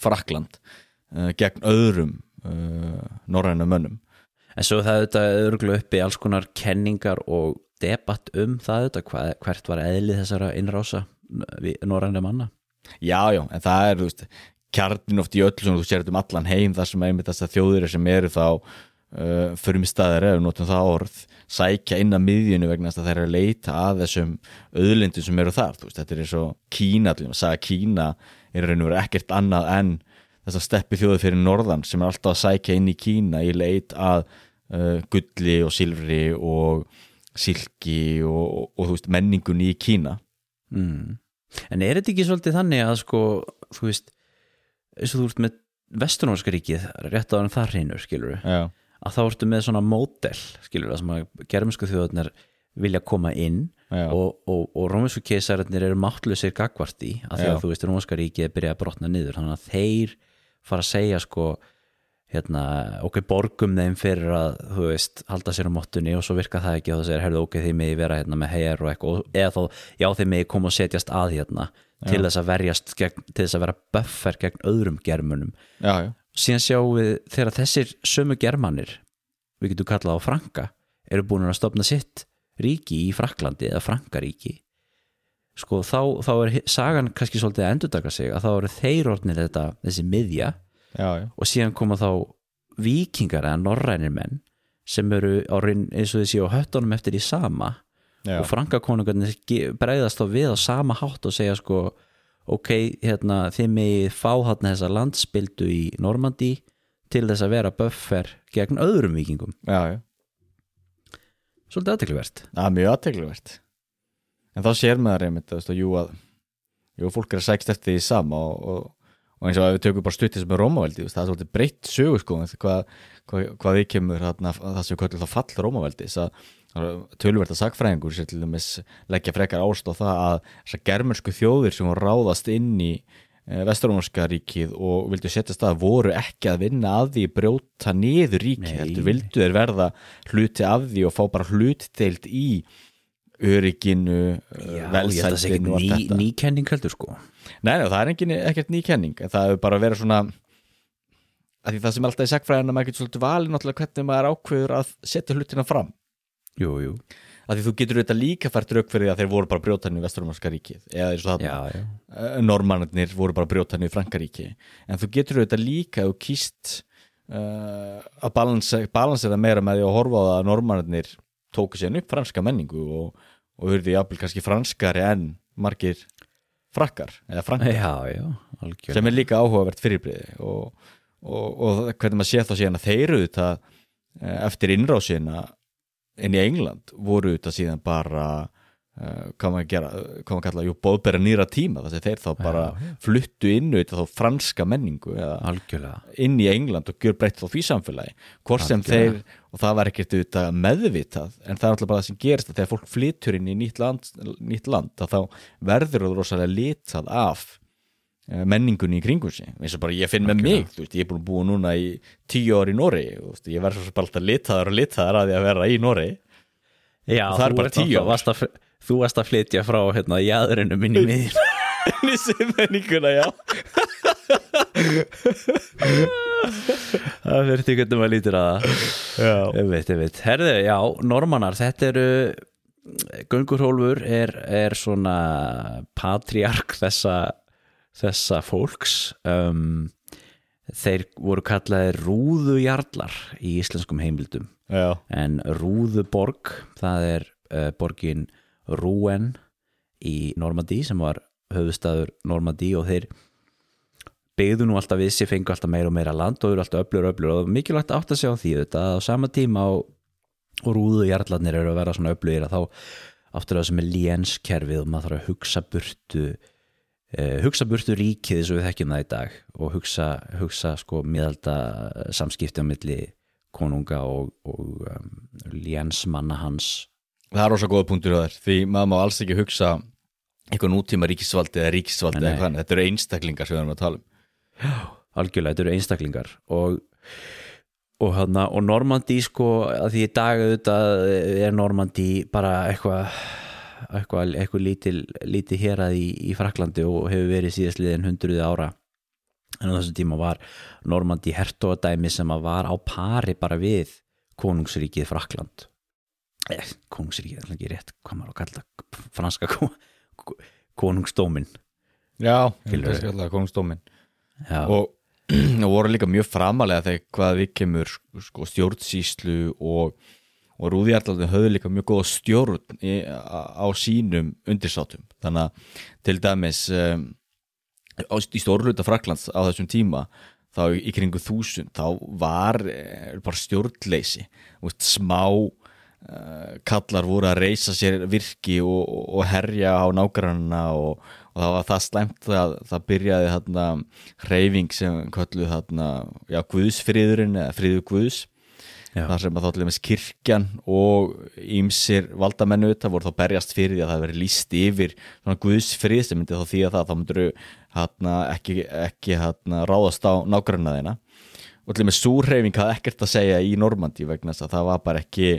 Frakland uh, gegn öðrum uh, norræna mönnum. En svo það auðvitað örglu uppi alls konar kenningar og debatt um það auðvitað hvað, hvert var eðlið þessara innrása norræna manna? Já, já, en það er, veist, kjarnin oft í öll sem þú sér um allan heim þar sem einmitt þess að þjóðir sem eru þá uh, staðir ef við notum það orð sækja inn að miðjunu vegna þess að þeir eru að leita að þessum auðlindum sem eru þar, veist, þetta er eins og Kína, sagja Kína er raun og verið ekkert annað en þess að steppi þjóði fyrir norðan sem er alltaf að sækja inn í Kína í leit að uh, gulli og silfri og silki og, og, og veist, menningunni í Kína. Mm. en er þetta ekki svolítið þannig að sko, þú veist eins og þú ert með vestunóska ríkið rétt á hann þar hreinu, skilur Já, að þá ertu með svona módel skilur það sem að germsku þjóðarnir vilja koma inn já, og, og, og rómísku keisararnir eru máttlusir gagvart í að því Já. að þú veist rómíska ríkið er byrjað að brotna niður þannig að þeir fara að segja sko hérna, ok, borgum þeim fyrir að, þú veist, halda sér á mottunni og svo virka það ekki og það segir, herðu, ok, þið megi vera hérna með hegar og eitthvað, eða þá, já, þið megi koma og setjast að hérna til þess að verjast gegn, til þess að vera buffer gegn öðrum germunum. Já, já, síðan sjáum við þegar þessir sömu germanir við getum kallað á Franka eru búin að stopna sitt ríki í Fraklandi eða Frankaríki sko þá, þá er sagan kannski svolítið að endurtaka sig að þá eru þeir orðnir þetta, þessi miðja já, já. og síðan koma þá vikingar eða norrænir menn sem eru árin eins og þessi á höttunum eftir í sama Já. og frankakonungarnir bregðast þá við á sama hátt og segja sko ok, hérna, þið megið fá hérna þessa landspildu í Normandi til þess að vera buffer gegn öðrum vikingum, já, já. svolítið aðteklivert Það er mjög aðtegluvert En þá sér maður einmitt og jú, að, jú, fólk er að sækst eftir því sama og, og, og eins og ef við tökum bara stuttið sem er Rómaveldi það er svolítið breytt sögu sko hvað, hvað, hvað við kemur þarna, það sem við köllum þá fall Rómaveldi tölverta sagfræðingur sér til dæmis leggja frekar ást á það að þessar germansku þjóðir sem voru ráðast inn í Vestarómarska ríkið og vildu setja stað voru ekki að vinna að því brjóta niður ríkið, heldur vildu þeir verða hluti af því og fá bara hlutdeild í örygginu, ekki velsældinu og allt þetta. ný kenning heldur sko. Nei, það er engin, ekkert ný kenning en það hefur bara verið svona að því það sem alltaf í sagfræðin að maður getur svolítið valið náttúrulega hvernig maður ákveður að setja hlutina fram Jú, jú, að því þú getur þetta líka fært rauk fyrir að þeir voru bara brjótanir í Vesturumarska ríkið eða eins og já uh, normannir voru bara brjótanir í Frankaríki. En þú getur þetta líka þú kýst uh, að balansera meira með því að horfa á það að normannir tóku sér upp franska menningu og, og hurði jafnvel kannski franskari en margir frakkar eða frankar. Já, já, sem er líka áhugavert fyrirbriði og, og, og hvernig maður sé þá síðan að þeir eru þetta eh, eftir innrásina inn í England voru þetta síðan bara uh, hvað maður gera, hvað maður kalla jú, bóðbera nýra tíma þess að þeir þá bara já. fluttu inn auðvitað þá franska menningu eða Algjörlega. inn í England og gjör breytt þá því samfélagi. Hvort sem þeir, og það var ekkert auðvitað meðvitað, en það er alltaf bara það sem gerist að þegar fólk flytur inn í nýtt land, nýtt land þá verður það rosalega litað af menningunni í kringum sig. Eins og bara ég finn með mig, þú veist, ég er búin að búa núna í tíu ár í Nóri, ég verður svo bara alltaf litaðar og litaðar að því að vera í Nóri Já, það er bara tíu ár. varst að, Þú varst að flytja frá hérna jæðurinu minni miðin *laughs* Nissi menninguna, já. Það fyrir því hvernig maður lítur að það. Ég veit, ég veit Herðu, já, normannar, þetta eru Gungurhólfur er, er svona patriark þessa, þessa fólks um, þeir voru kallaðir rúðujarlar í íslenskum heimildum. Já, en Rúðuborg það er uh, borgin Rouen í Normandí sem var höfustæður Normandí og þeir byggðu nú alltaf við sér fengu alltaf meira og meira land og eru alltaf öflur og öflur og mikilvægt átt að segja á því þetta að á sama tíma og, og rúðujarlarnir eru að vera svona öflugir að þá áttur það sem er lénskerfið og maður þarf að hugsa burtu hugsa burtu ríkið eins og við þekkjum það í dag og hugsa, hugsa sko miðalda samskipti á milli konunga og, og um, lénsmanna hans. Það er rosa góða punktur á þér því maður má alls ekki hugsa eitthvað nútíma ríkisvaldi eða ríkisvaldi eða eitthvað, þetta eru einstaklingar sem við erum að tala um. Algjörlega, þetta eru einstaklingar og og, hana, og Normandí sko að því í dag auðvitað er Normandí bara eitthvað eitthvað, eitthvað lítil, lítil hérað í, í Fraklandi og hefur verið síðastliðin hundruði ára. En á þessum tíma var Normandí hertogadæmi sem að var á pari bara við konungsríkið Frakland eh, konungsríkið, það er ekki rétt hvað maður á að kalla það, franska ko- ko- konungsdómin Já, það kongsdómin Já, og, *clears throat* og voru líka mjög framalega þegar hvað við kemur sko, stjórnsýslu og, og rúðjarlaldi höfðu líka mjög góða stjórn í, á, sínum undirsátum þannig að til dæmis um, á, í stórluta Fraklands á þessum tíma þá í, kringu þúsund þá var eh, bara stjórnleysi. Veist, smá uh, kallar voru að reysa sér virki og, og, herja á nágrannina og, og það var það slæmt að það byrjaði þarna hreyfing sem kölluð þarna já, Guðsfriðurinn eða friður Guðs Já. þar sem að þá til dæmis kirkjan og ímsir valdamennu þetta voru þá berjast fyrir því að það veri líst yfir svona Guðsfrið sem myndi þá því að það þá myndir hana, ekki, ekki hana, ráðast á nágranna þeina og til dæmis súrhreyfing hafði ekkert að segja í Normandi vegna þess að það var bara ekki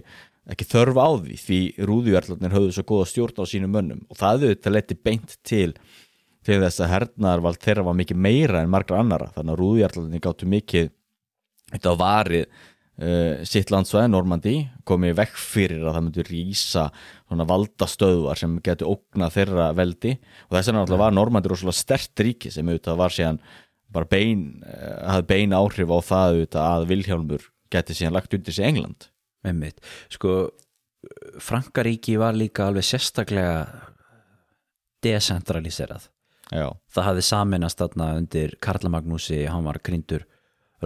ekki þörf á því því rúðujarlarnir höfðu svo góða stjórn á sínum mönnum. Og það auðvitað leti beint til til þess að hernaðarvald þeirra var mikið meira en margra annara þannig að rúðujarlarnir gáttu mikið þetta varið uh, sitt landsvæði Normandi komið vekk fyrir að það myndi rísa svona valdastöðvar sem getur ógnað þeirra veldi og þess vegna náttúrulega var Normandi rosalega stert ríki sem auðvitað var síðan bara bein, uh, hafði bein áhrif á það auðvitað að Vilhjálmur geti síðan lagt undir sig England Einmitt. Sko, Frankaríki var líka alveg sérstaklega decentraliserað. Já, Það hafði saminast þarna undir Karla Magnúsi, hann var kryndur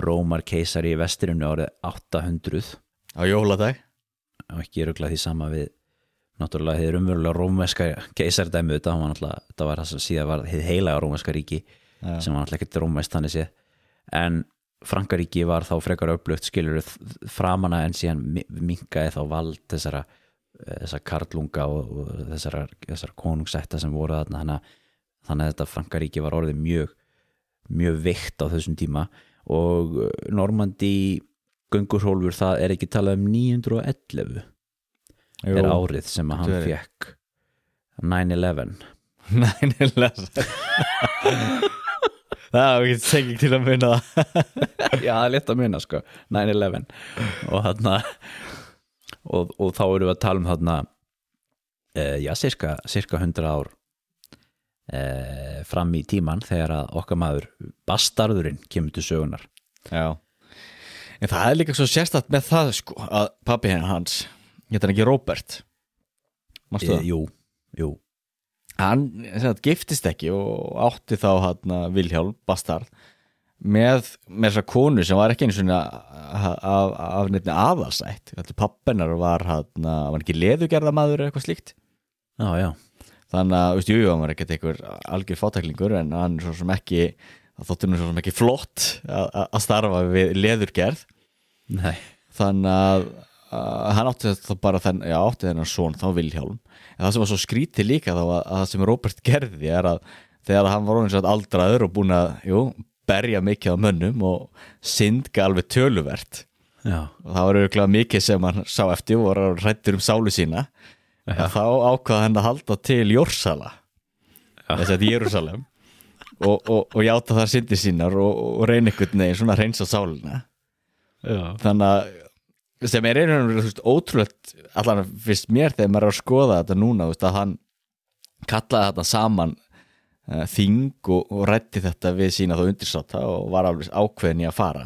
Rómar keisari í vestirinu árið 800 á jóladag? Og ekki rugla því sama við náttúrulega þið umverulega rómverska keisardæmi þetta, var náttúrulega, þetta var það sem síðan var þið heilaga rómverska ríki Já. sem var náttúrulega ekkert rómverst þannig séð. En Frankaríki var þá frekar upplugt skilur framana en síðan mi- minkaði þá vald þessara þessara karlunga og, og þessara, þessara konungsætta sem voru þarna. Þannig að, þetta Frankaríki var orðið mjög mjög veikt á þessum tíma og uh, Normandi göngurhólfur það er ekki talað um 911 er árið sem að hann verið. fekk 9-11 Nei, nefnilega Það er ekki tenging til að það. *laughs* Já, það er létt að muna sko. 9-11 og þarna og, og þá erum við að tala um þarna uh, já, cirka, cirka 100 ár uh, fram í tíman þegar að okkar maður bastarðurinn kemur til sögunar Já. En það er líka svo sérstætt með það sko að pappi hans Geta hann ekki Robert Mástu e, það? jú, jú. Hann sagt, giftist ekki og átti þá hann Vilhjálm Bastard með, með þessa konu sem var ekki einu svona af, af, af nefni aðalsætt. Pappennar var hann var ekki leðugerðamaður eða eitthvað slíkt? Já, já, þannig að, veist, jú, jú, hann var ekkert einhver algjör fátæklingur en hann er svo sem ekki þóttur nú svo sem ekki flott að, starfa við leðurgerð. Nei. Þannig að, að hann átti þá bara þenn, já, átti þennan son þá Vilhjálm, en það sem var svo skrítið líka þá að, að það sem Robert gerði er að þegar hann var svo aldraður og búin að, jú, berja mikið á mönnum og syndga alveg töluvert. Já, og það var auðvitað mikið sem hann sá eftir og var rættur um sálu sína að þá ákvaða hann að halda til Jórsala þess að Jérúsalem og, og, og játa þar syndi sínar og, og reyna einhvern veginn svona að reynsa sálina. Já. þannig að sem er einhvern veginn ótrúlegt allan fyrst mér þegar maður er að skoða þetta núna veist, að hann kallaði þetta saman uh, þing og, og rætti þetta við sína þá undirsáta og var alveg ákveðin í að fara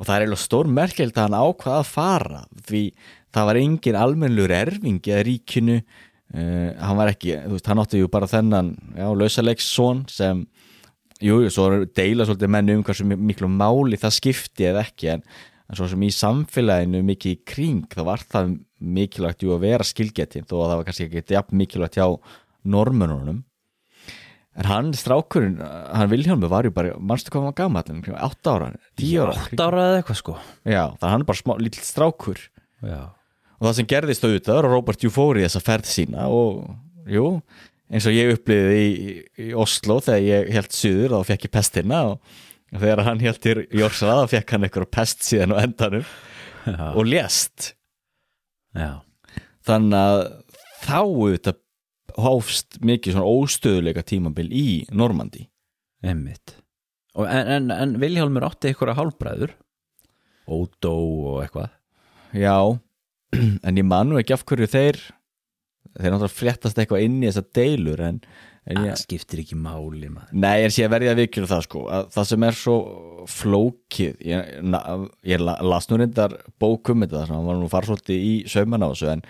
og það er eiginlega stór merkjöld að hann ákvaða að fara því það var engin almennlur erfingi að ríkinu uh, hann var ekki, þú veist, hann átti ju bara þennan, já, lausalegssson sem jú, svo deila svolítið menn um hversu miklu máli það skipti eða ekki en, en svo sem í samfélaginu mikið í kring þá var það mikilvægt jú að vera skilgetinn þó að það var kannski ekki mikilvægt hjá normununum en hann strákurinn, hann Vilhjálmi var ju bara, mannstu hvað hann var gammal 8 ára, 10 ára 8 ára eða eitthvað sko. Já, það hann er bara smá, lítill strákur. Já, og það sem gerðist auðvitað að Robert Jú fór í þessa ferð sína og jú, eins og ég uppliði í, í Oslo þegar ég held suður þá fekk ég pestina og þegar hann held í Jórsra þá fekk hann eitthvað pest síðan á endanum já, og lést. Já. þannig að þá auðvitað hófst mikið svona óstöðuleika tímabil í Normandi Emmitt Og En, en, en Viljálmur átti einhverja hálfbræður. Ódó og eitthvað. Já, *clears throat* en ég man nú ekki af hverju þeir þeir náttúrulega fréttast eitthvað inn í þessa deilur en, en Það ég, skiptir ekki máli maður. Nei, en sé að verði að vikjur það sko að það sem er svo flókið ég, na, ég la- las nú reyndar bókum þetta hann var nú fara svolítið í sauman á þessu en,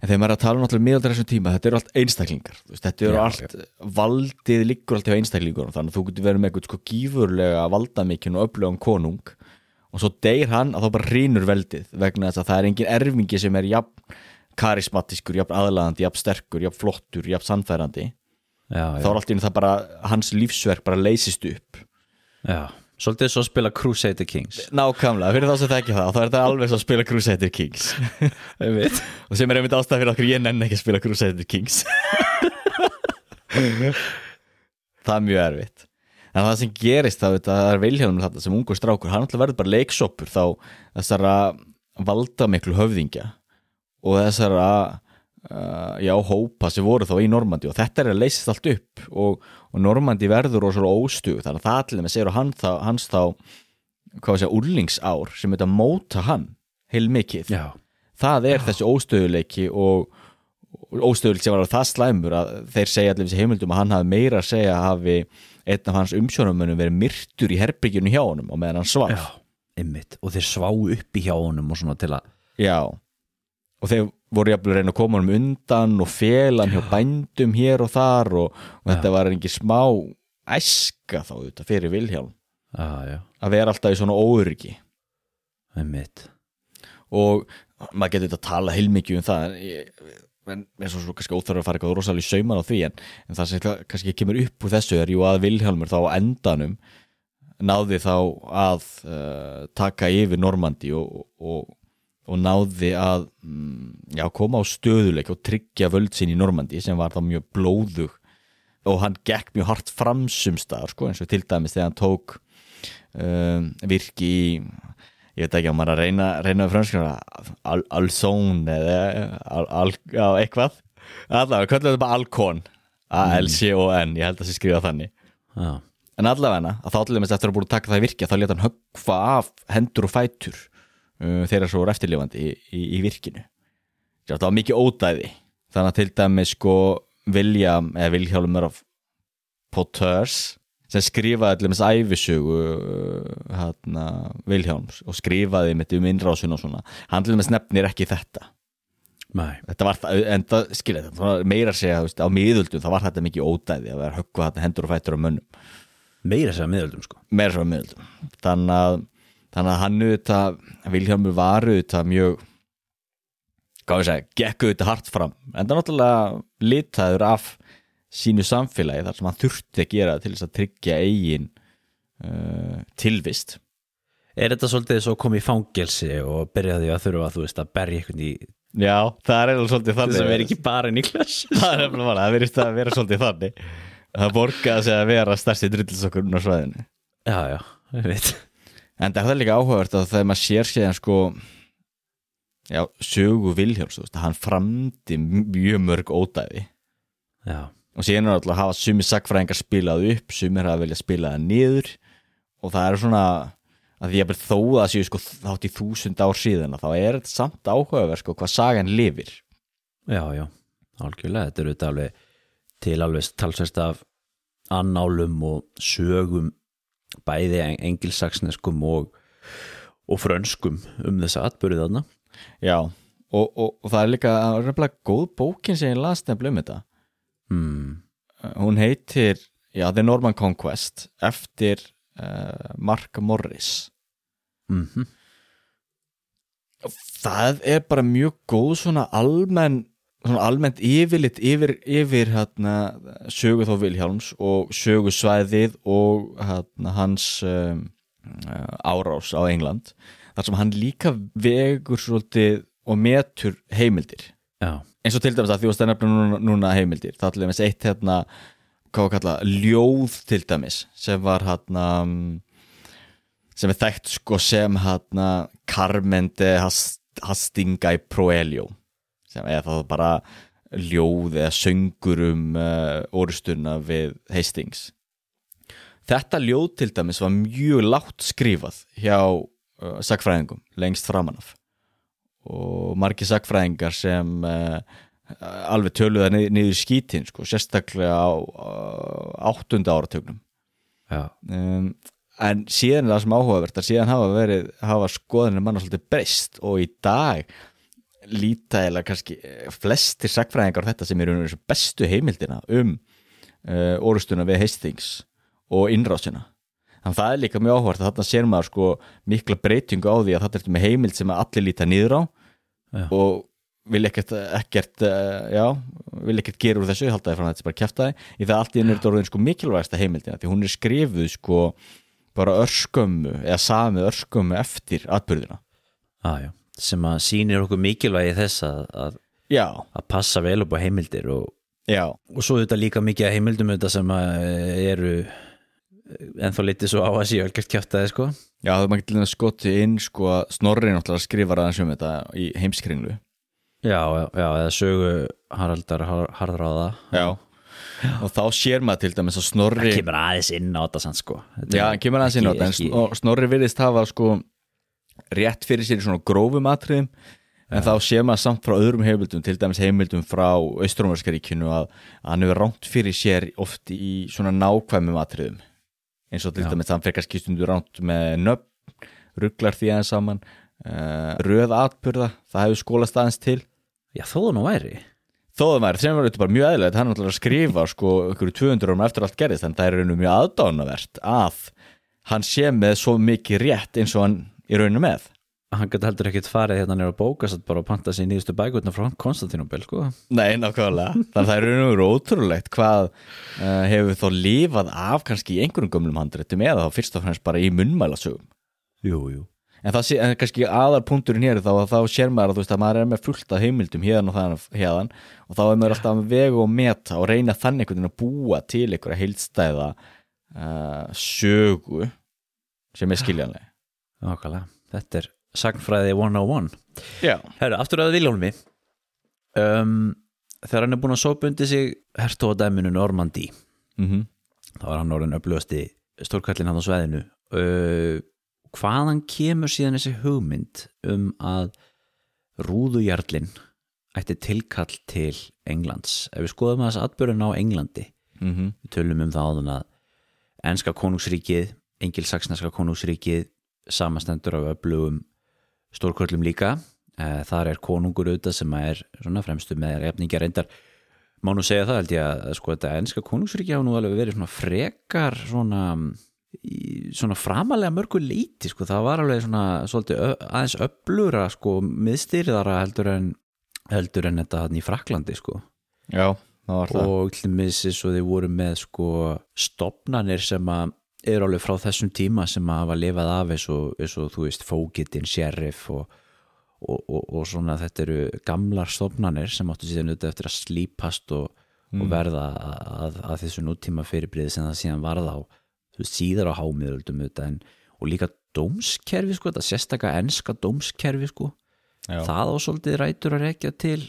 en þegar maður er að tala um náttúrulega miðaldar þessum tíma, þetta eru allt einstaklingar. Veist, þetta eru Já, allt, valdið liggur alltaf einstaklingur, þannig að þú getur verið með eitthvað sko gífurlega valdamikinn og öflugan konung. Og svo deyr hann að þá bara rínur veldið vegna þess að það er engin erfingi sem er jafn karismatiskur, jafn aðlaðandi, jafn sterkur, jafn flottur, jafn sannfærandi. Já, þá já, er allt í einu það bara hans lífsverk bara leysist upp. Já Svolítið svo að spila Crusader Kings. Nákvæmlega, fyrir þá sem það ekki það þá er þetta alveg svo að spila Crusader Kings. *laughs* Og sem er einmitt ástæð fyrir okkur ég nenni ekki að spila Crusader Kings. *laughs* Það er mjög erfitt. En það sem gerist þá að það er Vilhjálmur þetta sem ungur strákur hann alltaf verður bara leiksoppur þá þessara valda miklu höfðingja og þessara uh, já, hópa sem voru þá í Normandi og þetta er að leysast allt upp og, og Normandi verður svolítið óstug þannig að það allir með segir og hann þá, hans þá hvað sé, úrlingsár sem þetta móta hann heilmikið. Já, það er þessi óstöðuleiki og óstöðuleiki sem var það slæmur að þeir segja allir þessi heimildum að hann hafi meira að segja að hafi einn af hans umsjónumönum verið myrtur í herbyggjunu hjá honum og meðan hann svaf. Já, Og þeir svá upp í hjá honum og svona til að Já. og þeir voru jafnvel að reyna að koma honum undan og félan hjá bændum hér og þar og, og þetta var ekki smá æska þá þetta fyrir Vilhjálm. Já, já, að vera alltaf í svona óöryggi. Og maður getur þetta að tala heilmikið um það en eins og svo kannski óþarf að fara eitthvað rosalega sauman á því en, en það sem ka- kannski kemur upp úr þessu er jú að Vilhjálmur þá endanum náði þá að uh, taka yfir Normandi og, og, og náði að mm, já, koma á stöðuleik og tryggja völd sín í Normandi sem var þá mjög blóðug. Og hann gekk mjög hart fram sumstaðar sko, eins og til dæmis þegar hann tók um, virki í ég veit ekki að maður að reyna, reyna franskuna al, Alzón eða al, al, á, eitthvað. Allavega, hvernig þetta bara Alcon A-L-C-O-N, ég held að það sé skrifa þannig. Já, en allavega, að þá allir eftir að búin að taka það í virkja þá leta hann höggfa af hendur og fætur þeirra svo voru eftirlifandi í, í, í virkinu. Það var mikið ódæði. Þannig að til dæmis sko William, eða Vilhjálmur af Potters sem skrifaði allir með þess æfisögu uh, hérna, Vilhjálms og skrifaði með um innrásun og svona hann til dæmis nefnir ekki þetta. Nei, þetta var það, en það skilja þetta það var meira að segja, á miðöldum þá var þetta mikið ódæði að vera höggva þetta hendur og fætur á mönnum. Meira að miðöldum sko. Meira svo miðöldum. Þannig að, þannig að hann auðvitað Vilhjálmur var auðvitað mjög hvað við segja, gekk auðvitað hart fram. En það náttúrulega litaður af sínu samfélagi þar sem hann þurfti að gera til þess að tryggja eigin uh, tilvist. Er þetta svolítið svo komið í fangelsi og byrjaði að þurfa þú veist að berja einhvern í Já, það er eiginlega svolítið þannig. Þess að vera ekki bara Niklas Það er nefnilega bara, það verðist að vera svolítið þannig. Það borgaði sig að vera stærsti drullisokkurinn á svæðinu. Já, já, ég veit En það er líka áhugavert að þegar maður sér séðan sko Já, sögu veist, hann framdi mjög mörg ódæði. Já, og síðan er alltaf að hafa sumi sagfræðingar spilað upp, sumir hafa viljað spila það niður. Og það er svona að því að þó að það séu sko þátt í þúsund ár síðan að þá er þetta samt áhugaverð sko hvað sagan lifir. Já, já, algjörlega. Þetta eru þetta alveg til alveg talsvert af annálum og sögum bæði engilsaksneskum og, og frönskum um þessa atbyrðið þarna. Já, og, og, og það er líka reyfnilega góð bókin sem ég las nefnilega um þetta. Hmm. hún heitir já, The Norman Conquest eftir uh, Mark Morris. Mm það er bara mjög góð svona almenn almennt yfirlit yfir, yfir hérna, sögu þá Vilhjálms og sögu svæðið og hérna, hans um, árás á England þar sem hann líka vegur svolítið og metur heimildir. Já, eins og til dæmis að því að nefna núna, núna heimildir það er til dæmis eitt hérna hvað var kallað, ljóð til dæmis sem var hérna sem er þekkt sko sem hérna Carmende Hastingai Proelio er það bara ljóð eða söngur um uh, orustuna við Hastings. Þetta ljóð til dæmis var mjög látt skrifað hjá uh, sagfræðingum lengst framanaf og margir sagfræðingar sem uh, alveg töluða niður, niður skítin sko, sérstaklega á áttunda áratögnum já, um, en síðan er það sem áhugavert að síðan hafa verið, hafa skoðanir manna svolítið breyst og í dag líta eða kannski eh, flestir sagfræðingar þetta sem eru bestu heimildina um uh, orustuna við Hastings og innrásina. Þannig að það er líka mjög áhugavert að þarna sér maður sko mikla breytingu á því að þetta er með heimild sem allir líta niður á Já. og vil ekkert, ekkert uh, já, vil ekkert gera úr þessu haldaði frá þetta er bara kjæftaði í það allt í ennur orðin sko mikilvægasta heimildina því hún er skrifuð sko bara örskömmu eða sami örskömmu eftir atbyrðina ah, já sem að sýnir okkur mikilvægi þess að, að, passa vel upp á heimildir og, og svo þetta líka mikið að heimildum þetta sem að eru ennþá litið svo á að síðan algjört kjátaði sko. Já, það er maður til að skoti inn sko að Snorri náttúrulega skrifar aðeins um þetta í heimskringlu já, já, já, eða sögu Haraldar Har- Harðráða. Já, og þá sér maður til dæmis að Snorri það kemur aðeins inn á þetta sann sko. Þetta já, kemur aðeins inn á ekki- þetta en ekki- Snor- Snorri virðist hafa sko rétt fyrir sér í svona grófum atriðum en þá sér maður samt frá öðrum heimildum til dæmis heimildum frá Austrómarskaríkinu að, að hann hefur ránt fyrir sér oft í svona nákvæmum atriðum. Eins og til Já. dæmis hann fyrir kannski stundu ránt með nöfn rugglar því aðeins saman uh, röð atburða, það hefur skólast aðeins til. Já, þó það nú væri. Þó það væri, þeim var þetta bara mjög eðlilegt hann er náttúrulega að skrifa sko ykkur 200 árum eftir allt gerðist, en það er raunum mjög aðdánavert að hann sé með svo mikið rétt eins og hann í raunum með. Hann gæti heldur ekkert farið hérna nýra að bóka satt bara að panta sér nýðustu bækutna frá Konstantinopel sko. Nei, nákvæmlega, *laughs* þannig að það er verið ótrúlegt hvað uh, hefur þó lifað af kannski í einhverjum gömlum handréttum eða þá fyrst og fremst bara í munnmælasögum. Jú, jú. En það sé, en kannski aðar punkturinn hér þá að þá sér maður að þú veist að maður er með fullt af heimildum hérna og þannig hérðan og þá er maður alltaf með vegu og meta og reyna þannig einhvern veginn að búa til einhverja heildstæða uh, sögu sem er skiljanlega Nákvæmlega, þetta er sagnfræði 101 Já, Herru, aftur að Viljónmi um, Þegar hann er búin að sópa undir sig hertóðadæminu Normandi mm þá var hann orðin upplöðasti stórkallin hann á sveðinu uh, hvaðan kemur síðan þessi hugmynd um að rúðujarlin ætti tilkall til Englands? Ef við skoðum þess atbyrðun á Englandi -hmm. við tölum um það áðan að enska konungsríkið, engilsaksneska konungsríkið samastendur af öflugum stórkvöldum líka. Eh, þar er konungur auðvitað sem er svona fremstu með refningar reyndar má nú segja það held ég að sko þetta enska konungsríki hafa nú alveg verið svona frekar svona svona framalega mörgu leiti sko. Það var alveg svona svolítið aðeins öflura sko miðstýrðara heldur en heldur en þetta hann í Fraklandi sko. Já, það var það. Og til missis og þeir voru með sko stopnanir sem að eru alveg frá þessum tíma sem að hafa lifað af eins og, eins og þú veist fókitin, sheriff og, og, og, og svona þetta eru gamlar stopnanir sem áttu síðan auðvitað eftir að slípast og, og verða að, að, að þessu nútíma fyrirbriði sem það síðan varða á veist, síðar á hámiðöldum en, og líka dómskerfi sko, þetta sérstaka enska dómskerfi sko. Já. það á svolítið rætur að rekja til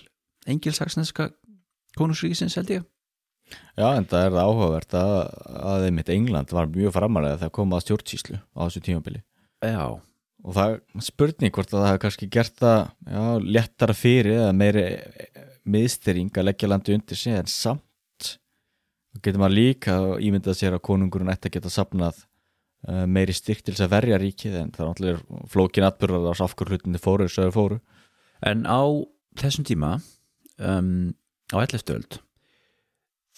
engilsaksneska konungsríkisins held ég Já, en það er það áhugavert að, að einmitt England var mjög framalega þegar kom að stjórnsýslu á þessu tímabili Já, og það spurning hvort að það hefur kannski gert það já, léttara fyrir eða meiri miðstyring að leggja landi undir sig en samt getur maður líka ímyndað sér að konungurinn ætti að geta sapnað uh, meiri styrk til þess að verja ríkið en það er náttúrulega flókin atbyrðar á safkur hlutinni fóru fóru En á þessum tíma um, á 11.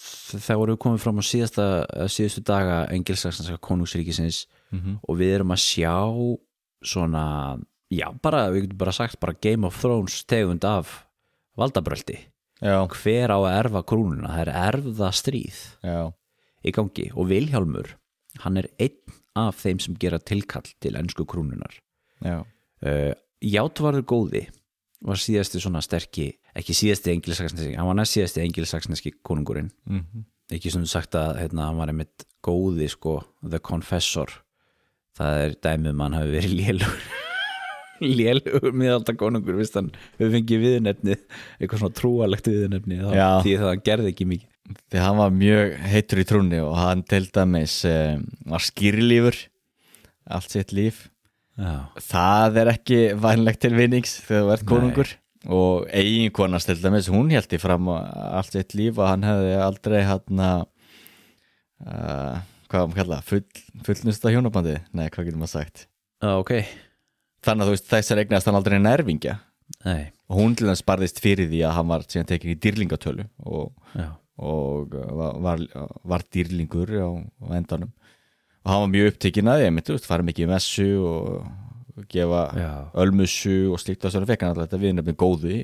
þá voru komið fram á síðasta, síðustu daga engilsaksnarska konungsríkisins mm og við erum að sjá svona, já bara við getum bara sagt bara Game of Thrones tegund af valdabröldi Já, hver á að erfa krúnuna, það er erfða stríð já, í gangi og Vilhjálmur hann er einn af þeim sem gera tilkall til ennsku krúnunar já. Uh, Játvarður góði var síðasti svona sterki ekki síðasti engilsaksneski, hann var næst síðasti engilsaksneski konungurinn. Mm ekki sem þú sagt að hérna, hann var einmitt góði sko, The Confessor. Það er dæmið um að hann hafi verið lélugur. *laughs* Lélugur miðalda konungur vist hann við fengið viðnefnið eitthvað svona trúalegt viðnefni þá, því það hann gerði ekki mikið. Því hann var mjög heitur í trúnni og hann til dæmis um, var skýrlífur allt sitt líf Það er ekki vænlegt til vinnings þegar þú ert Nei. konungur. Og eiginkonast til dæmis, hún held í fram allt sitt líf og hann hefði aldrei hann að uh, hvað maður kalla, full, fullnusta hjónabandi nei, hvað getur maður sagt? Já, ok. Þannig að þú veist, þessar eignast hann aldrei nervingja. Nei, og hún til þess barðist fyrir því að hann var síðan tekin í dýrlingatölu og, og uh, var, var, var dýrlingur á, á endanum og hann var mjög upptekinn að því, fara mikið í messu og gefa já. ölmussu og slíkt og þess að fekk hann alltaf þetta viðnefni góði.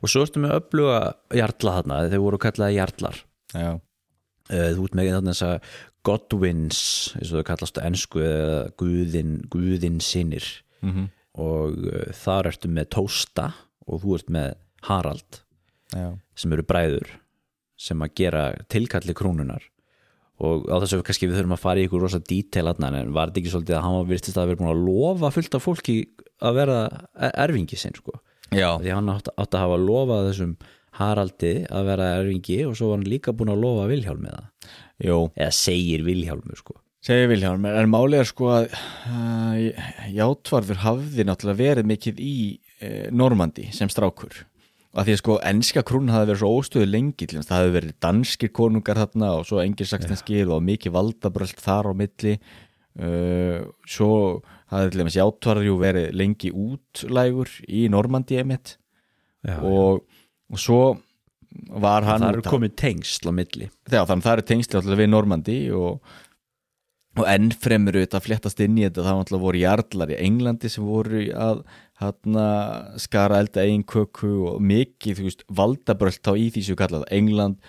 Og svo ertu með öfluga jarla þarna þeir voru kallaði jarlar. Já, uh, Þú ert með þarna þess að Godwins, eins og þau kallast á ensku eða guðin, guðin sinir mm og uh, þar ertu með Tósta og þú ert með Harald já. sem eru bræður sem að gera tilkalli krúnunar og á þessu kannski við þurfum að fara í ykkur rosa dítel aðna en var þetta ekki svolítið að hann var virtist að vera búin að lofa fullt af fólki að vera erfingi sinn sko? Já. því hann átti, átti að hafa lofað þessum Haraldi að vera erfingi og svo var hann líka búin að lofa Vilhjálmi eða segir Vilhjálmur sko. Segir Vilhjálm en er sko að uh, Játvarður hafði náttúrulega verið mikið í uh, Normandi sem strákur að því að sko enska krún hafði verið svo óstöðu lengi til þess það hafði verið danskir konungar þarna og svo engilsaksnenskir og mikið valdabröld þar á milli. Uh, svo hafði til dæmis Játvarður jú verið lengi útlægur í Normandi emitt og, og svo var hann það eru komið tengsl á milli. Já, þannig að það eru tengsli alltaf við Normandi og, og enn fremur auðvitað fléttast inn í þetta þá alltaf voru jarlar í Englandi sem voru að skara elda eigin köku og mikið, veist, valdabrölt á í því sem við kallað England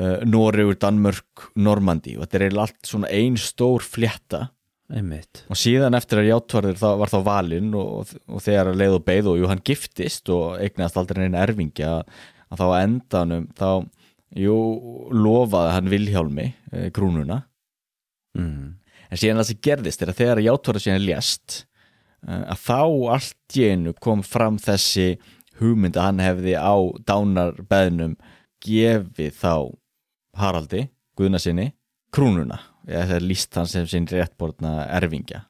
uh, Noregur, Danmörk, Normandi og þetta er eiginlega allt svona ein stór flétta. Einmitt. Og síðan eftir að játvarður þá, var þá valinn og, og þegar að leið og beið og jú, hann giftist og eignast aldrei neina erfingi að, að þá endanum þá, jú, lofaði hann Vilhjálmi e, krúnuna. Mm. en síðan það sem gerðist er að þegar játvarður síðan lést e, að þá allt í einu kom fram þessi hugmynd að hann hefði á dánarbeðnum gefið þá Haraldi, Guðna sinni krúnuna, eða það er líst hann sem sinn réttborna erfingja.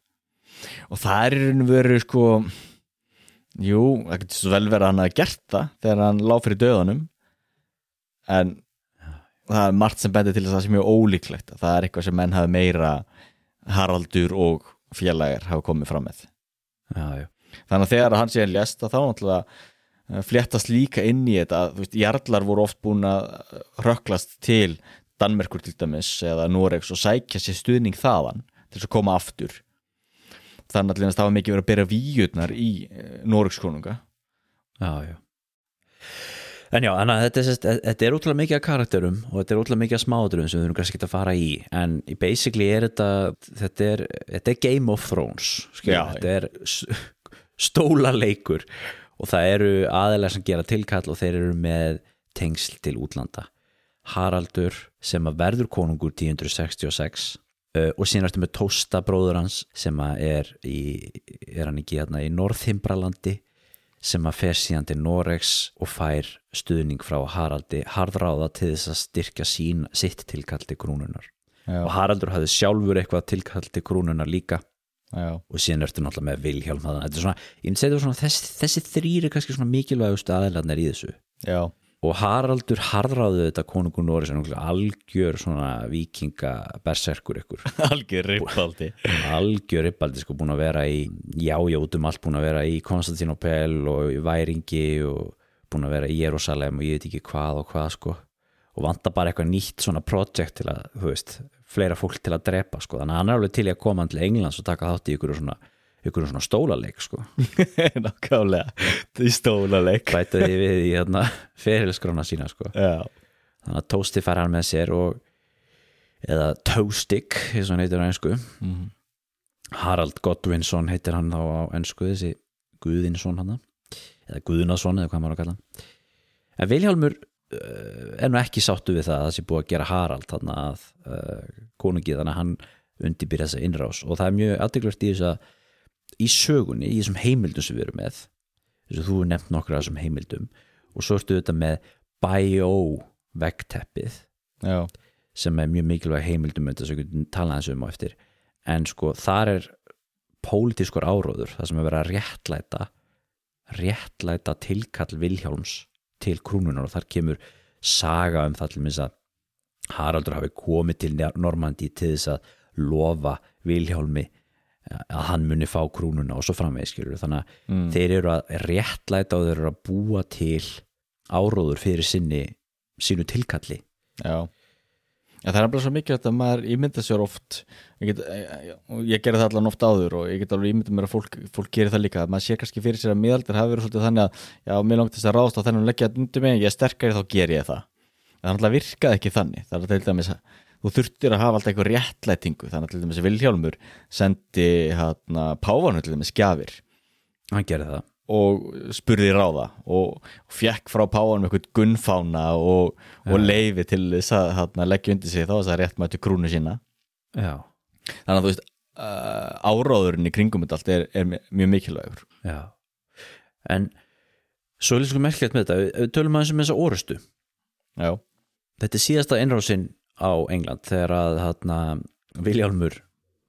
Og það er í raun og veru sko jú, það getur svo vel verið að hann hafi gert það þegar hann lág fyrir döðanum en það er margt sem bendir til þess að það sé mjög ólíklegt að það er eitthvað sem menn hafi meira Haraldur og félagar hafa komið fram með já, þannig að þegar hann sé að þá náttúrulega eh, fléttast líka inn í þetta veist, jarlar voru oft búin að röklast til Danmerkur til dæmis eða Noregs og sækja sér stuðning þaðan til að koma aftur. Þannig að það var mikið verið að bera víutnar í Noregs konunga já, já. En já, en þetta er, sest, þetta er útrúlega mikið af karakterum og þetta er útrúlega mikið af smáðurum sem við þurfum kannski ekki að fara í. En basically er þetta þetta er, þetta er Game of Thrones Já, þetta er s- stólaleikur og það eru aðeinslega sem gera tilkall og þeir eru með tengsl til útlanda. Haraldur sem að verður konungur 1066 uh, og síðan ertu með Tósta bróður hans sem að er í, er hann ekki hérna í Norðhimbralandi sem að fer síðan til Noregs og fær stuðning frá Haraldi harðráða til þess að styrkja sín, sitt tilkall til krúnunar Já. og Haraldur hafði sjálfur eitthvað tilkall til krúnunar líka. Já, og síðan ertu náttúrulega með Vilhjálm er þessi, þessi þrýri kannski svona mikilvægustu aðeinslarnir í þessu. Já, og Haraldur harðráðu þetta konungur Nóri sem algjör svona vikinga berserkur ykkur. *laughs* Algjör rippaldi algjör rippaldi sko búin að vera í já, já, út um allt búin að vera í Konstantinopel og í Væringi og búin að vera í Jérúsalem og ég veit ekki hvað og hvað sko. Og vanta bara eitthvað nýtt svona projekt til að, þú veist, fleira fólk til að drepa sko, þannig að hann er alveg til í að koma til Englands og taka þátt í ykkur svona, ykkur svona stólaleik sko. *laughs* Nákvæmlega, í stólaleik bæta því við í hérna ferilskrána sína sko. Já, þannig að Toasti fær hann með sér og eða Toastic eins og hann heitir á ennsku Mhm. Harald Godwinsson heitir hann þá á ennsku þessi Guðinsson hann eða Guðnason eða hvað maður að kalla en Vilhjálmur uh, er nú ekki sáttu við það að það sé búið að gera Harald þannig að uh, konungi þannig að hann undirbýr þessa innrás. Og það er mjög aðdeglast í þess að í sögunni, í þessum heimildum sem við erum með þess að þú er nefnt nokkra af þessum heimildum og svo ertu þetta með Bio vegteppið já, sem er mjög mikilvæg heimildum þetta sem við tala eins um á eftir. En sko þar er pólitískur áróður það sem er verið að réttlæta réttlæta tilkall Vilhjálms til krúnunar og þar kemur saga um það til minns að Haraldur hafi komið til Normandi til þess að lofa Vilhjálmi að hann muni fá krúnuna og svo framvegis þannig að Mm. þeir eru að réttlæta og þeir eru að búa til áróður fyrir sinni sínu tilkalli. Já. Já, það er bara svo mikið að maður ímynda sér oft ég, get, ég, ég gerði það allan oft áður og ég get alveg ímynda mér að fólk, fólk gerir það líka. Maður sé kannski fyrir sér að miðaldir hafi verið svolítið þannig að já, mér langt þess að ráðast á þennan leggja undir mig, ég er sterkari þá ger ég það. En það náttúrulega virkaði ekki þannig. Það er til dæmis að þú þurftir að hafa alltaf eitthvað réttlætingu þannig að til dæmis að Vilhjálmur sendi hérna, páfanu til dæmis gjafir. Hann gerði það. Og spurði ráða og, og fekk frá páanum eitthvað gunnfána og, og leifi til þess að hérna, leggja undir sig þá þess að rétt mættu krúnu sína. Já, þannig að þú veist uh, áráðurinn í kringum allt er, er mjög mikilvægur. Já. En svo er líka merkilegt með þetta við tölum aðeins um þessa orustu. Já, þetta er síðasta innrásinn á England þegar að hérna, Viljálmur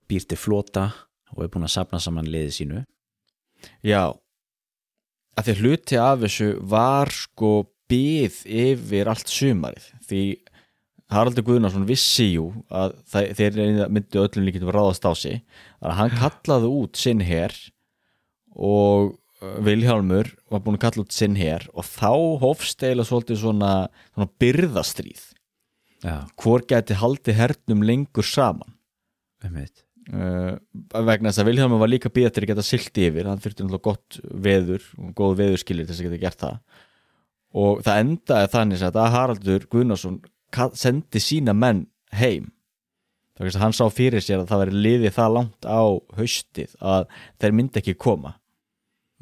býr til flota og er búin að sapna saman liði sínu. Já. Að því hluti af þessu var sko byð yfir allt sumarið. Því Haraldur Guðnarsson vissi jú að þeir myndi öllum líkjum ráðast á sig að hann kallaði út sinn her og Vilhjálmur var búin að kalla út sinn her og þá hófst eila svolítið svona, svona byrðastríð já, hvor gæti haldið hernum lengur saman? Uh, vegna þess að Vilhjálmur var líka býða til að geta silt yfir, hann þurfti náttúrulega gott veður og góð veðurskilir til þess að geta gert það. Og það endaði þannig að Haraldur Guðnarsson ka- sendi sína menn heim. Er að hann sá fyrir sér að það veri liðið það langt á haustið að þeir myndi ekki koma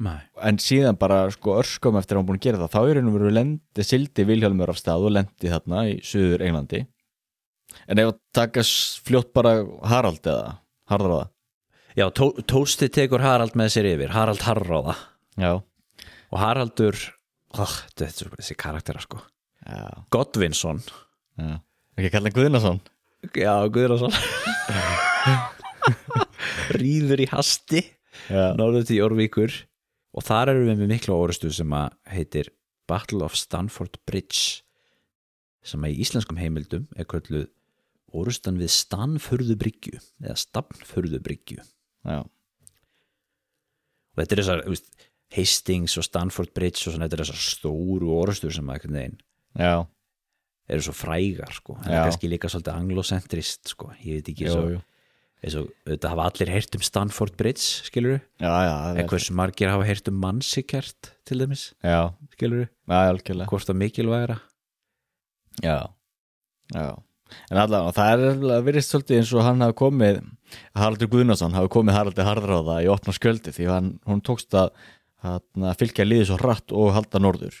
Nei. en síðan bara sko örskum eftir að hann búin að gera það þá er hann verið lendi sildi Vilhjálmur af stað og lendi þarna í söður Englandi. En ef að taka s- fljótt bara Harald eða Harðráða? Já, tó, Tósti tekur Harald með sér yfir Harald Harráða já, og Haraldur oh, þetta er svo þessi karaktera sko. Já, Godwinsson. Já. ekki kalla Guðnason? Já, Guðrason *laughs* rýður í hasti já, norður til Jórvíkur og þar erum við með mikla orustu sem að heitir Battle of Stanford Bridge sem að í íslenskum heimildum er kölluð orustan við Stanfurðubryggju eða Stafnfurðubryggju. Já, og þetta er þessar veist, Hastings og Stanford Bridge og svona þetta er þessar stóru orustur sem að eru svo frægar sko. En Já. kannski líka svolítið anglocentrist sko. Ég veit ekki jú, svo, jú. Þetta hafa allir heyrt um Stanford Bridge skilur er- hversu margir hafa heyrt um Mansikert til dæmis já, skilur algjörlega. Hvort það mikilvægra já, já. En allavega, það er virðist svolítið eins og hann hafi komið Haraldur Guðnason hafi komið Haraldur Harðráða í opna skjöldi því hann, hún tókst að, að fylgja liðið svo hratt og halda norður.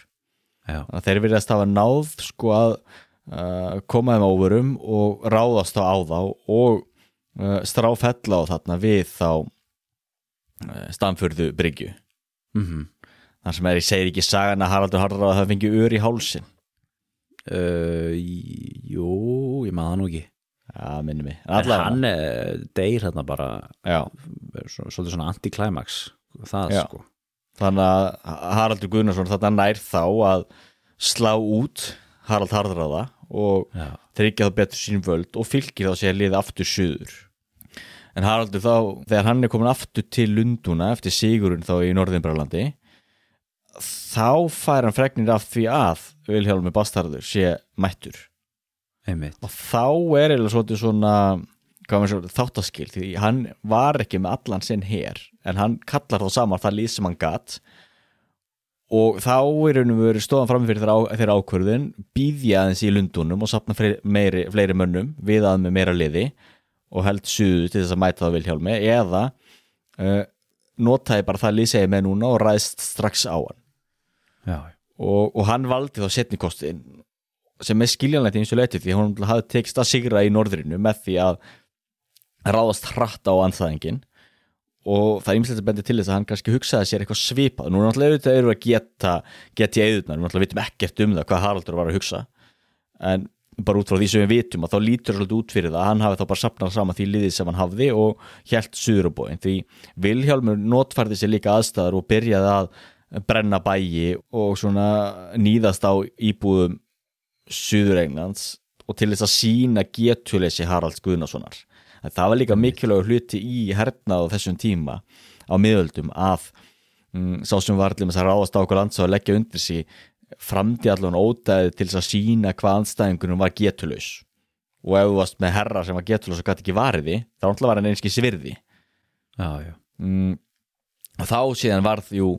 Að þeir virðast hafa náð sko að uh, koma þeim óverum og ráðast á á þá og stráfella á þarna við þá uh, stamfurðu bryggju. Mm þar sem er ég segir ekki sagan að Haraldur Harðráða hafi fengið ör í hálsin uh, jú, ég maður það nú ekki. Já, minni mig. En Allavega. hann uh, deyr hérna bara já, svo- svolítið svona anti-climax það Já. sko. Þannig að Haraldur Guðnarsson þetta nær þá að slá út Harald Harðráða og tryggja þá betur sín völd og fylgir þá sér liða aftur suður. En Haraldur þá, þegar hann er komin aftur til Lunduna eftir sigurinn þá í Norðinbrálandi þá fær hann fregnir af því að Vilhjálmi Bastardur sé mættur. Einmitt. Og þá er eða svona þáttaskil því hann var ekki með allan sinn her en hann kallar þá saman það lýð sem hann gatt og þá er og veru stofan fram fyrir þeirra, ákvörðun býðja aðeins í lundunum og sapna meiri, fleiri mönnum við að með meira liði og held suðu til þess að mæta það Vilhjálmi eða uh, notaði bara það lýsegi með núna og ræðst strax á hann. Og, og hann valdi þá setni kostin sem er skiljanlegt eins og leiti því hún hafði tekist að sigra í norðrinu með því að ráðast hratt á anþæðingin og það er ýmislegt að bendi til þess að hann kannski hugsaði sér eitthvað svipað. Nú er náttúrulega auðvitað eru að geta geta í auðvitað, nú náttúrulega vitum ekkert um það hvað Haraldur var að hugsa. En bara út frá því sem við vitum að þá lítur svolítið út fyrir það að hann hafi þá bara sapnað saman því liðið sem hann hafði og hjælt suðurubóin því Vilhjálmur notfærði sér líka aðstæður og byrjaði að brenna bæi og svona nýðast á íbúðum Suður-Englands og til þess að sína getuleysi Haralds Guðnasonar. Það var líka mikilvægur hluti í hernað á þessum tíma á miðöldum að mm, sá sem var allir með þess að ráðast á okkur lands og leggja undir sig framdi allan ódæði til þess að sína hvað anstæðingunum var getulaus. Og ef þú varst með herra sem var getulaus og gæti ekki variði þá var hann einski svirði já, já. Mm, og þá síðan varð jú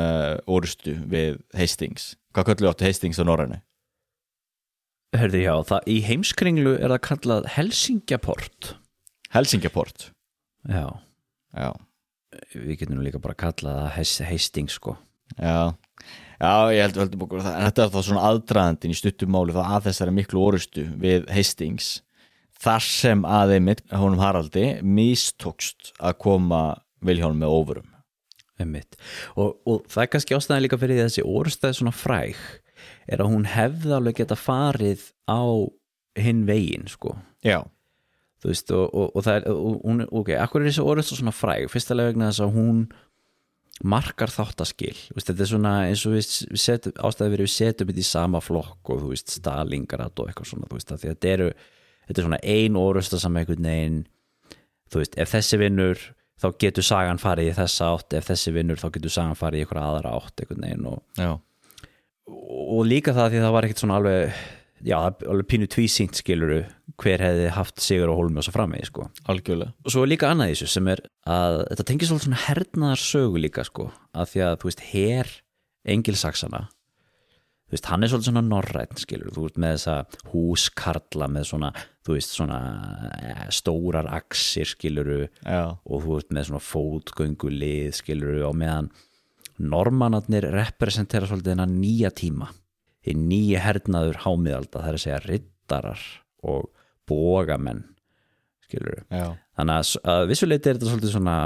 uh, orustu við Hastings. Hvað köllu áttu Hastings á Norrænu? Hörðu, já, það, í heimskringlu er það kallað Helsingjaport Helsingaport. Já, já, við getum nú líka bara kallað það Hes- Hastings sko. Já. Já, ég held veldur búkur það, þetta er þá svona aðdraðandinn í stuttumáli þá að þessari miklu orustu við Hastings þar sem að einmitt honum Haraldi mistókst að koma Vilhjálm með Einmitt. Og, og það er kannski ástæðan líka fyrir að þessi orðstæð svona fræg er að hún hefði alveg geta farið á hinn veginn sko. Já, þú veist og, og, og það er og, hún, ok, akkur er þessi orðstæð svona fræg? Fyrstulega vegna þess að hún markar þáttaskil. Veist, þetta er svona eins og við við setjum ástæði fyrir við setjum þetta í sama flokk og þú veist stalingarat og eitthvað svona þú veist, að að þetta eru þetta er svona ein orðstæð sem einhvern veginn þú veist, ef þessi vinnur þá getur sagan farið í þessa átt ef þessi vinnur þá getur sagan farið í einhverja aðra átt einhvern veginn og, já, og líka það því að það var ekkert svona alveg já, alveg pínu tvísýnt skiluru hver hefði haft sigur og hólmi og svo framvegi sko. algjörlega. Og svo er líka annað þessu sem er að þetta tengir svolítið svona hernaðar sögu líka sko, að því að þú veist her engilsaksana þú veist, hann er svolítið svona norræn skilur, þú veist, með þessa húskarla með svona, þú veist, svona eh, stórar axir skiluru Já, og þú veist með svona fótgöngulið skiluru og meðan normannarnir representera svolítið þennan nýja tíma í nýja hernaður hámiðalda það er að segja rittarar og bógamenn skiluru já, þannig að, að vissuleiti er þetta svolítið svona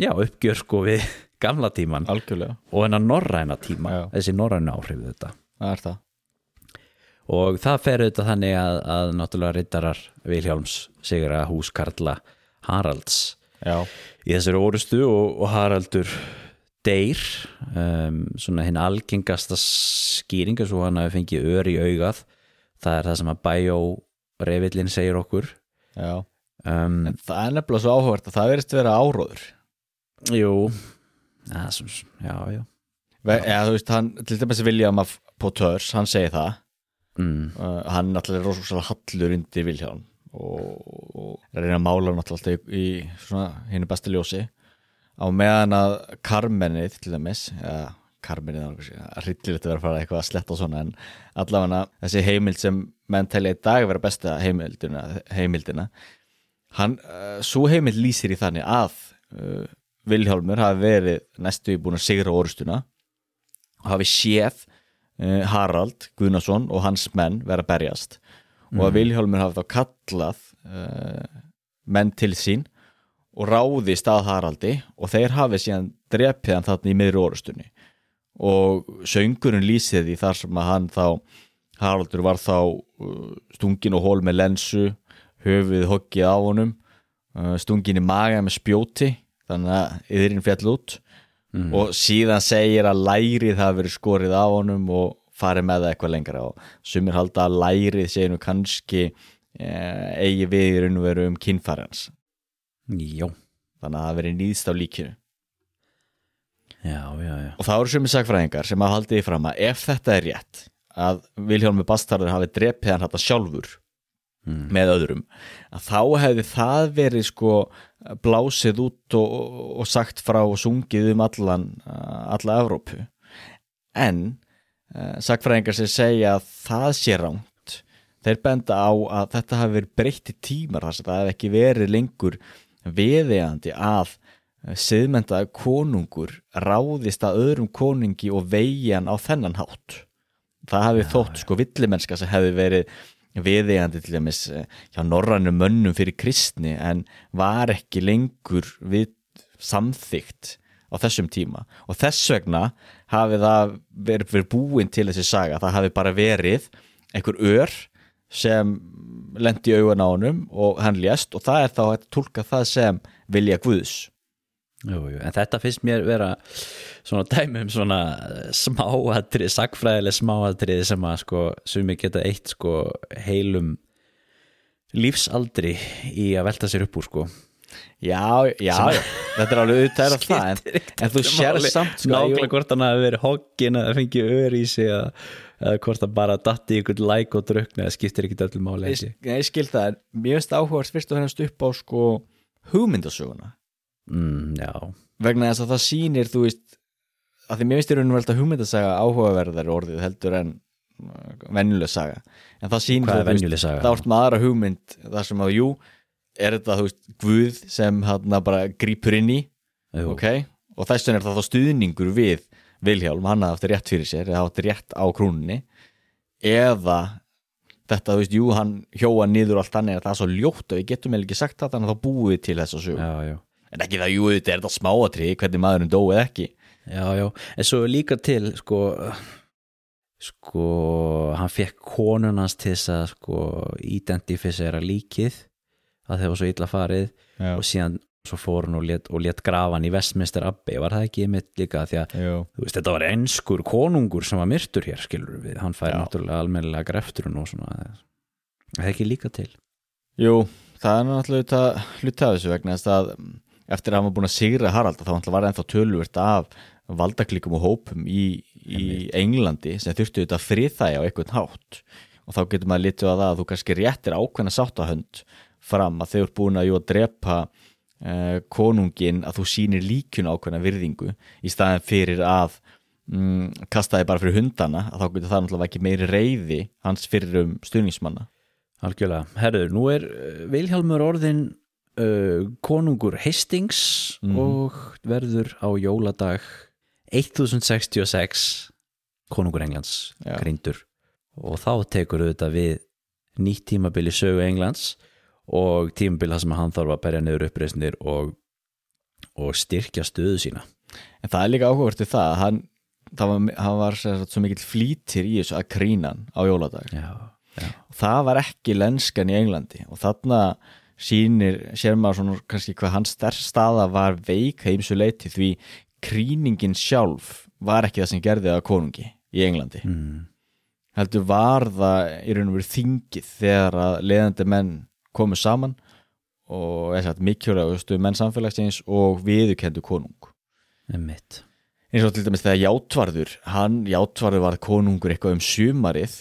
já, uppgjör sko við *laughs* gamla tíman algjörlega. og hennar norræna tíma Já. þessi norræna áhrif við þetta Það er það. Og það fer auðvitað þannig að, að náttúrulega rittarar Vilhjálms sigra húskarla Haralds Já, í þessari orustu og, og Haraldur deyr um, svona hinn algengasta skýringa svo hann hafi fengið ör í augað. Það er það sem að bæjó reyvillin segir okkur. Já. Um, En það er nefnilega svo áhugavert að það verðist vera áróður. Jú. Ja, sem, já, já. Eða þú veist, hann, til dæmis William af Poters, hann segir það. Mm, uh, hann náttúrulega er rosalega hallur undir Vilhjálm og, og reyna að mála hann náttúrulega í, í svona hinu besta ljósi á meðan að Carmenið til dæmis ja, Carmenið er hryllilegt að vera að fara eitthvað að sletta og svona en allavega þessi heimild sem menn telja í dag vera besta heimildina, heimildina hann, uh, svo heimild lýsir í þannig að uh, Vilhjálmur hafi verið næstu í búin að sigra orustuna og hafi séð uh, Harald Guðnason og hans menn vera berjast og að Vilhjálmur hafi þá kallað uh, menn til sín og ráðist að Haraldi og þeir hafi síðan drepið hann þarna í miðri orustunni og söngurinn lýsið því þar sem að hann þá Haraldur var þá uh, stungin og hól með lensu höfuð hoggið á honum uh, stungin í maga með spjóti þannig að yðurinn fjall út. Og síðan segir að lærið hafi verið skorið á honum og fari með það eitthvað lengra. Og sumir halda að lærið nú kannski eh, eigi við í raun og veru um já, þannig að það veri nýðst á líkinu já, já, já. og það eru sumir sagfræðingar sem hafa haldið í fram að ef þetta er rétt að Vilhjálmur Bastarður hafi drepið hann þetta sjálfur Mm. með öðrum að þá hefði það verið sko blásið út og, og sagt frá og sungið um allan alla Evrópu en uh, sagfræðingar sem segja að það sé ránt þeir benda á að þetta hafi verið breytti tímar þar sem það hefði ekki verið lengur viðeigandi að siðmentaði konungur ráðist að öðrum konungi og vegjan á þennan hátt. Það hefði þótt sko villimennska sem hefði verið viðeigandi til dæmis eh, hjá norrannum mönnum fyrir kristni en var ekki lengur við samþygt á þessum tíma. Og þess vegna hafi það verið, verið búin til þessi saga, það hafi bara verið einhver ör sem lendi í augun á honum og hann lést og það er þá að tólka það sem vilja Guðs. Jú, jú, en þetta finnst mér vera svona dæmi um svona smáatrið, sagfræðileg smáatrið sem að sko, sumi geta eitt sko heilum lífsaldri í að velta sér upp úr sko. Já, já, já, þetta er alveg auðvitað er það en, *laughs* en þú sér samt sko, nákvæmlega hvort hann hafi verið hoggin eða fengið ör í sig eða, eða hvort hann bara datti einhvern læk og drukna eða skiptir ekki öllu máli ég, ég. skil það, en mér finnst áhugast fyrst og hennast upp á sko hugmyndasöguna. Mm, vegna þess að það sýnir, þú veist að því mér finnst í raunum velta hugmyndasaga áhugaverðar orðið heldur en uh, venjuleg saga, en það sýnir þú veist, það vart með aðra hugmynd þar sem að jú, er þetta þú veist Guð sem hann bara grípur inn í jú, ok, og þess vegna er það þá stuðningur við Vilhjálm, hann hafði átti rétt fyrir sér eða átti rétt á krúnni eða þetta, þú veist, jú, hann hjóa niður allt þannig að það er svo ljótt og við getum eða ekki sagt það þannig að þá búið til þess að já en ekki það, jú, þetta er þetta smáatri hvernig maðurinn dóið ekki. Já, já, en svo líka til sko sko, hann fekk konunans til þess að sko identifisera líkið að þeir var svo illa farið. Já. og síðan svo fór hann og let, og let grafa hann í Westminster Abbey, var það ekki mitt líka því að veist, þetta var enskur konungur sem var myrtur hér, skilur við. Hann fær Já. náttúrulega almennilega grefturinn og svona það er ekki líka til? Jú, það er náttúrulega hluti af þessu vegna að eftir að hann var búin að sigra Harald þá var ennþá tölvört af valdaklíkum og hópum í, í Englandi sem þurftu þetta friðþægi á einhvern hátt. Og þá getur maður litið á það að þú kannski réttir ákveðna sáttahönd fram að þau eru búin að jú að drepa uh, konungin að þú sýnir líkun ákveðna virðingu í staðin fyrir að mm, kasta þið bara fyrir hundana að þá getur það náttúrulega ekki meiri reyði hans fyrir um stuðningsmanna. Algjörlega, herður, nú er uh, Vilhjálmur orðin uh, konungur Hastings og verður á jóladag 1066 konungur Englands Já. greindur og þá tekur auðvitað við nýtt tímabil í sögu Englands og tímabil það sem hann þarf að berja niður uppreisnir og, og styrkja stöðu sína. En það er líka áhugavert við það að hann, það var, hann var sagt, svo mikill flýtir í þessu að krína hann á jóladag. Já, já, það var ekki lenskan í Englandi. Og þarna sýnir sér maður svona kannski hvað hans staða var veik heimsu leiti því kríningin sjálf var ekki það sem gerði að konungi í Englandi. Mm, heldur var það í raun og verið þingið þegar að leiðandi menn komu saman og mikilvægustu menn samfélagsins og viðurkendu konung. Mitt eins og til dæmis þegar Játvarður hann, Játvarður var konungur eitthvað um sumarið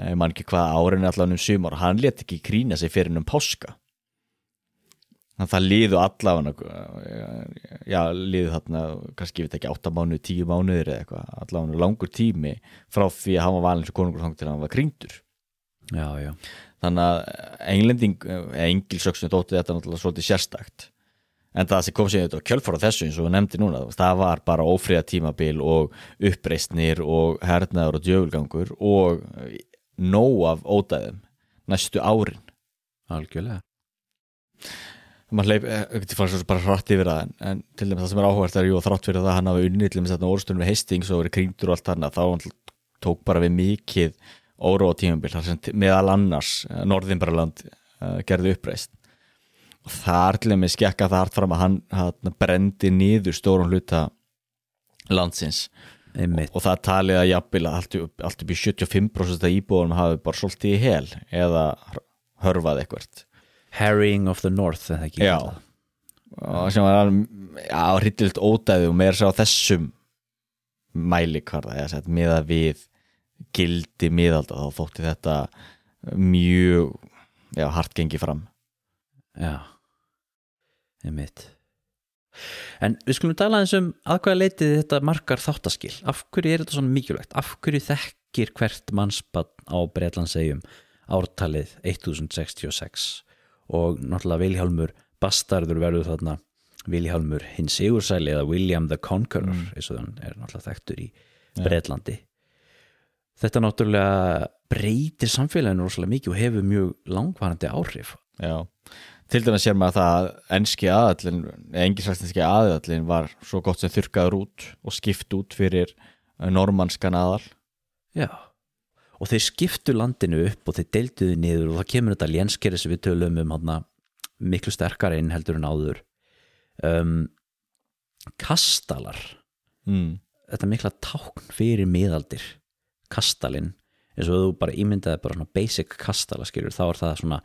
ég man ekki hvað árin er allan um sumar hann let ekki krína sig fyrir um páska. Þannig að það liðu allavega já, liðu þarna kannski, ég veit ekki, 8 mánuð, 10 mánuðir eða eitthvað, allavega langur tími frá því að hann var valin sem konungur þang til að hann var kríndur Já, já, þannig að englending eða engilsöksinu dótti þetta náttúrulega svolítið sérstakt. En það sem kom sér þetta kjölfara þessu eins og við nefndi núna það var bara ófríða tímabil og uppreistnir og hernaður og djöfulgangur og nóg af ódæðum næstu árin. Algjörlega. Maður hleyp, ekki fara svo bara hratt yfir það en, en til dæmis það sem er áhugast er jú að þrátt fyrir það að hann hafi unnið til dæmis þetta orðstunum við Hastings og verið krýndur og allt þarna þá hann tók bara við mikið óróa tímabil þar sem meðal annars eh, Norðinbaraland uh, gerði uppreist og þar til dæmis skekka það hart fram að hann, hann brendi niður stórun hluta landsins. Einmitt, og það talið að jafnvel að allt, upp- allt upp í 75% af íbúðunum hafi bara svolítið í hel eða hörfað eitthvað Harrying of the North það ekki? Já. og sem var já, hryllilt ódæði og meira sér á þessum mæli hvað það er sett miða við gildi miðalda þá þótti þetta mjög já, hart gengi fram. Já, einmitt. En við skulum tala eins um að hvaða leitið þetta margar þáttaskil. Af hverju er þetta svona mikilvægt? Af hverju þekkir hvert mannspann á Breitlandsegjum ártalið 1066 og náttúrulega Vilhjálmur Bastardur verður þarna. Vilhjálmur hinn Sigursæli eða William the Conqueror eins og hann er náttúrulega þekktur í Breitlandi Þetta náttúrulega breytir samfélaginu rosalega mikið og hefur mjög langvarandi áhrif. Já. Til dæmis sér maður það að enski aðallin engi slags enski aðallin var svo gott sem þurrkaður út og skipt út fyrir normannskan aðal. Já, og þeir skiptu landinu upp og þeir deilduðu niður og það kemur þetta lénskeri sem við tölum um hana, miklu sterkar inn heldur en áður. Um, Kastalar. Mm. þetta mikla tákn fyrir miðaldir Kastalinn eins og þú bara ímyndaði bara svona basic kastala skilur, þá er það svona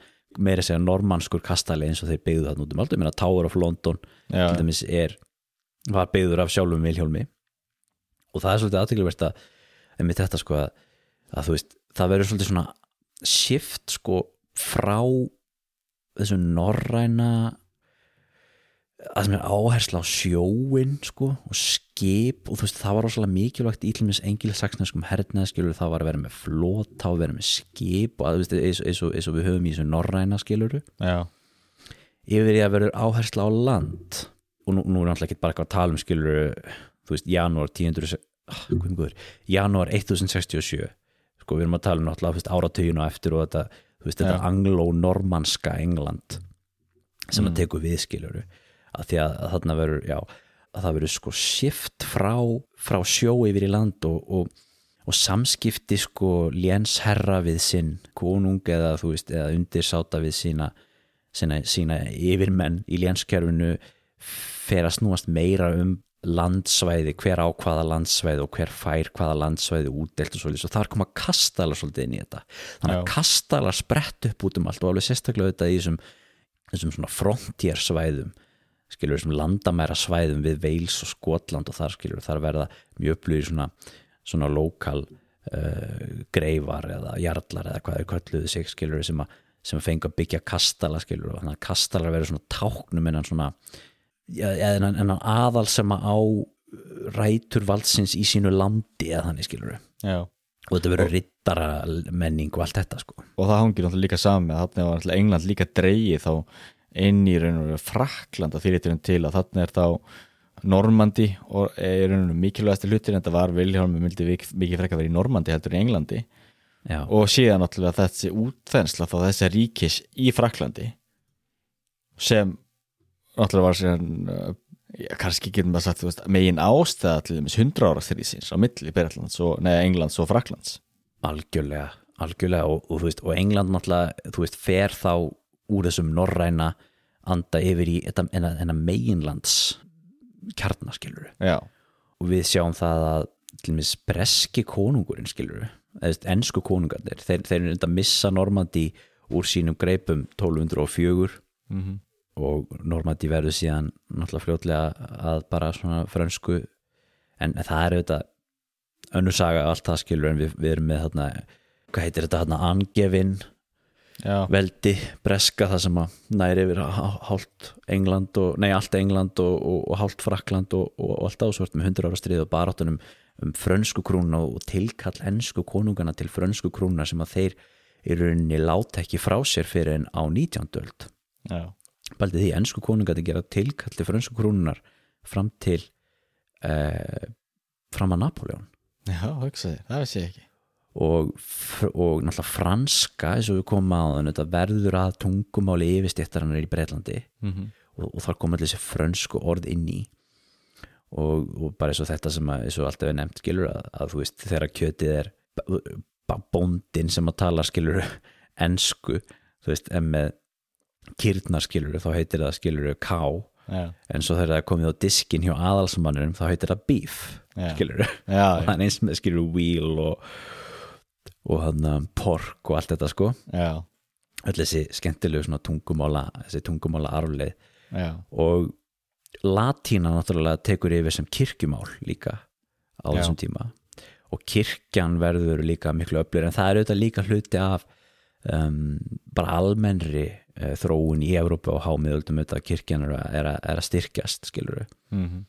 meira að segja normannskur kastali eins og þeir byggðu það nútum aldrei, meina Tower of London Já. til dæmis er var byggður af sjálfum Vilhjálmi og það er svolítið aðtegluvert að þetta sko að, að veist það verður svolítið svona shift sko frá þessu norræna að sem er áhersla á sjóin sko og skip og þú veist það var rosalega mikilvægt í tljumis engilsaksneskum hernaði skilur það var að vera með flota og vera með skip og að, þú veist, eins, eins, og, eins og við höfum í þessu norræna skiluru. Yfir í að verður áhersla á land og nú, nú er náttúrulega ekki bara eitthvað að tala um skilur þú veist, janúar 1000 ah, janúar 1067 sko, við erum að tala um veist, áratugin og eftir og þetta, þú veist, þetta anglo-normanska England sem að tekur við skilur að því að, að þarna verður, já að það verður sko shift frá frá sjó yfir í land og, og, og samskipti sko lénsherra við sinn konung eða þú veist, eða undirsáta við sína sína, sína yfirmenn í lénskerfinu fer að snúast meira um landsvæði, hver á hvaða landsvæði og hver fær hvaða landsvæði útdelt og svolítið, og þar koma kastalar svolítið inn í þetta, þannig að kastalar sprett upp út um allt og alveg sérstaklega þetta í þessum, þessum svona frontier svæðum skilur þessum landamæra svæðum við Veils og Skotland og þar skilur þar verða mjög upplýðir svona, svona lokal uh, greifar eða jarlar eða hvað er kölluðu sig skilur sem að, sem að fengi að byggja kastala skilur og þannig að kastalar verður svona táknum innan svona eða en aðal sem að á rætur valdsins í sínu landi eða þannig skilur já. Og þetta verður rittara menning og allt þetta sko. Og það hangir náttúrulega líka var náttúrulega England líka dreigið þá inn í raun og veru Frakland að þýrliturinn til að þarna er þá Normandi og er raun og veru mikilvægasti hlutir en þetta var Vilhjálmi mildi mikið frekka verið í Normandi heldur en í Englandi. Já, og síðan náttúrulega þessi útþensla þá þessi ríkis í Fraklandi sem náttúrulega var síðan já, kannski getum við sagt veist, megin ástæða til þess 100 ára stríðsins á milli Englands og Fraklands algjörlega, algjörlega og, og, veist, og England náttúrulega þú veist, fer þá úr þessum norræna anda yfir í þennan meginlands kjarnaskiluru og við sjáum það að breski konungurinn skiluru eða ennsku konungarnir þeir, þeir eru þetta að missa Normandi úr sínum greipum 1204 mm og Normandi verður síðan náttúrulega fljótlega að bara svona frönsku en það er auðvitað önnur saga allt það skilur en við, við erum með þarna hvað heitir þetta þarna angefin já, veldi breska það sem að næri yfir há- hálft England og, nei allt England og, og, og hálft Frakland og, og, og allt ásvört með 100 ára stríð og baráttunum um frönsku krúna og tilkall ennsku konungana til frönsku krúna sem að þeir í rauninni láta ekki frá sér fyrir en á 19. öld. Baldið því ennsku konungati gera tilkalli frönsku krúnunar fram til eh, fram að Napoleon já, hugsaði, það veist ég ekki og, og náttúrulega franska eins og við komum á þann þetta verður að tungumáli yfirstéttarinnar í Breitlandi mm -hmm. og, og þar kom allir þessi frönsku orð inn í. Og, og bara eins og þetta sem að, eins og alltaf er nefnt skilur að, að þú veist þegar kjötið er bóndin sem að tala skilur *laughs* ensku þú veist en með kýrnar skilur þá heitir það skilur ká. Já, en svo þegar það er komið á diskin hjá aðalsmannurum þá heitir það beef Já. skilur. *laughs* Og er eins með skilur wheel og, og hann pork og allt þetta sko. Já, öll þessi skemmtilegu svona tungumála þessi tungumála arfleið já, og latína náttúrulega tekur yfir sem kirkjumál líka á Já. þessum tíma. Og kirkjan verður líka miklu öflur en það er auðvitað líka hluti af um, bara almennri uh, þróun í Evrópu og hámiðöldum auðvitað að kirkjan er að, er að, er að styrkjast skilur mhm,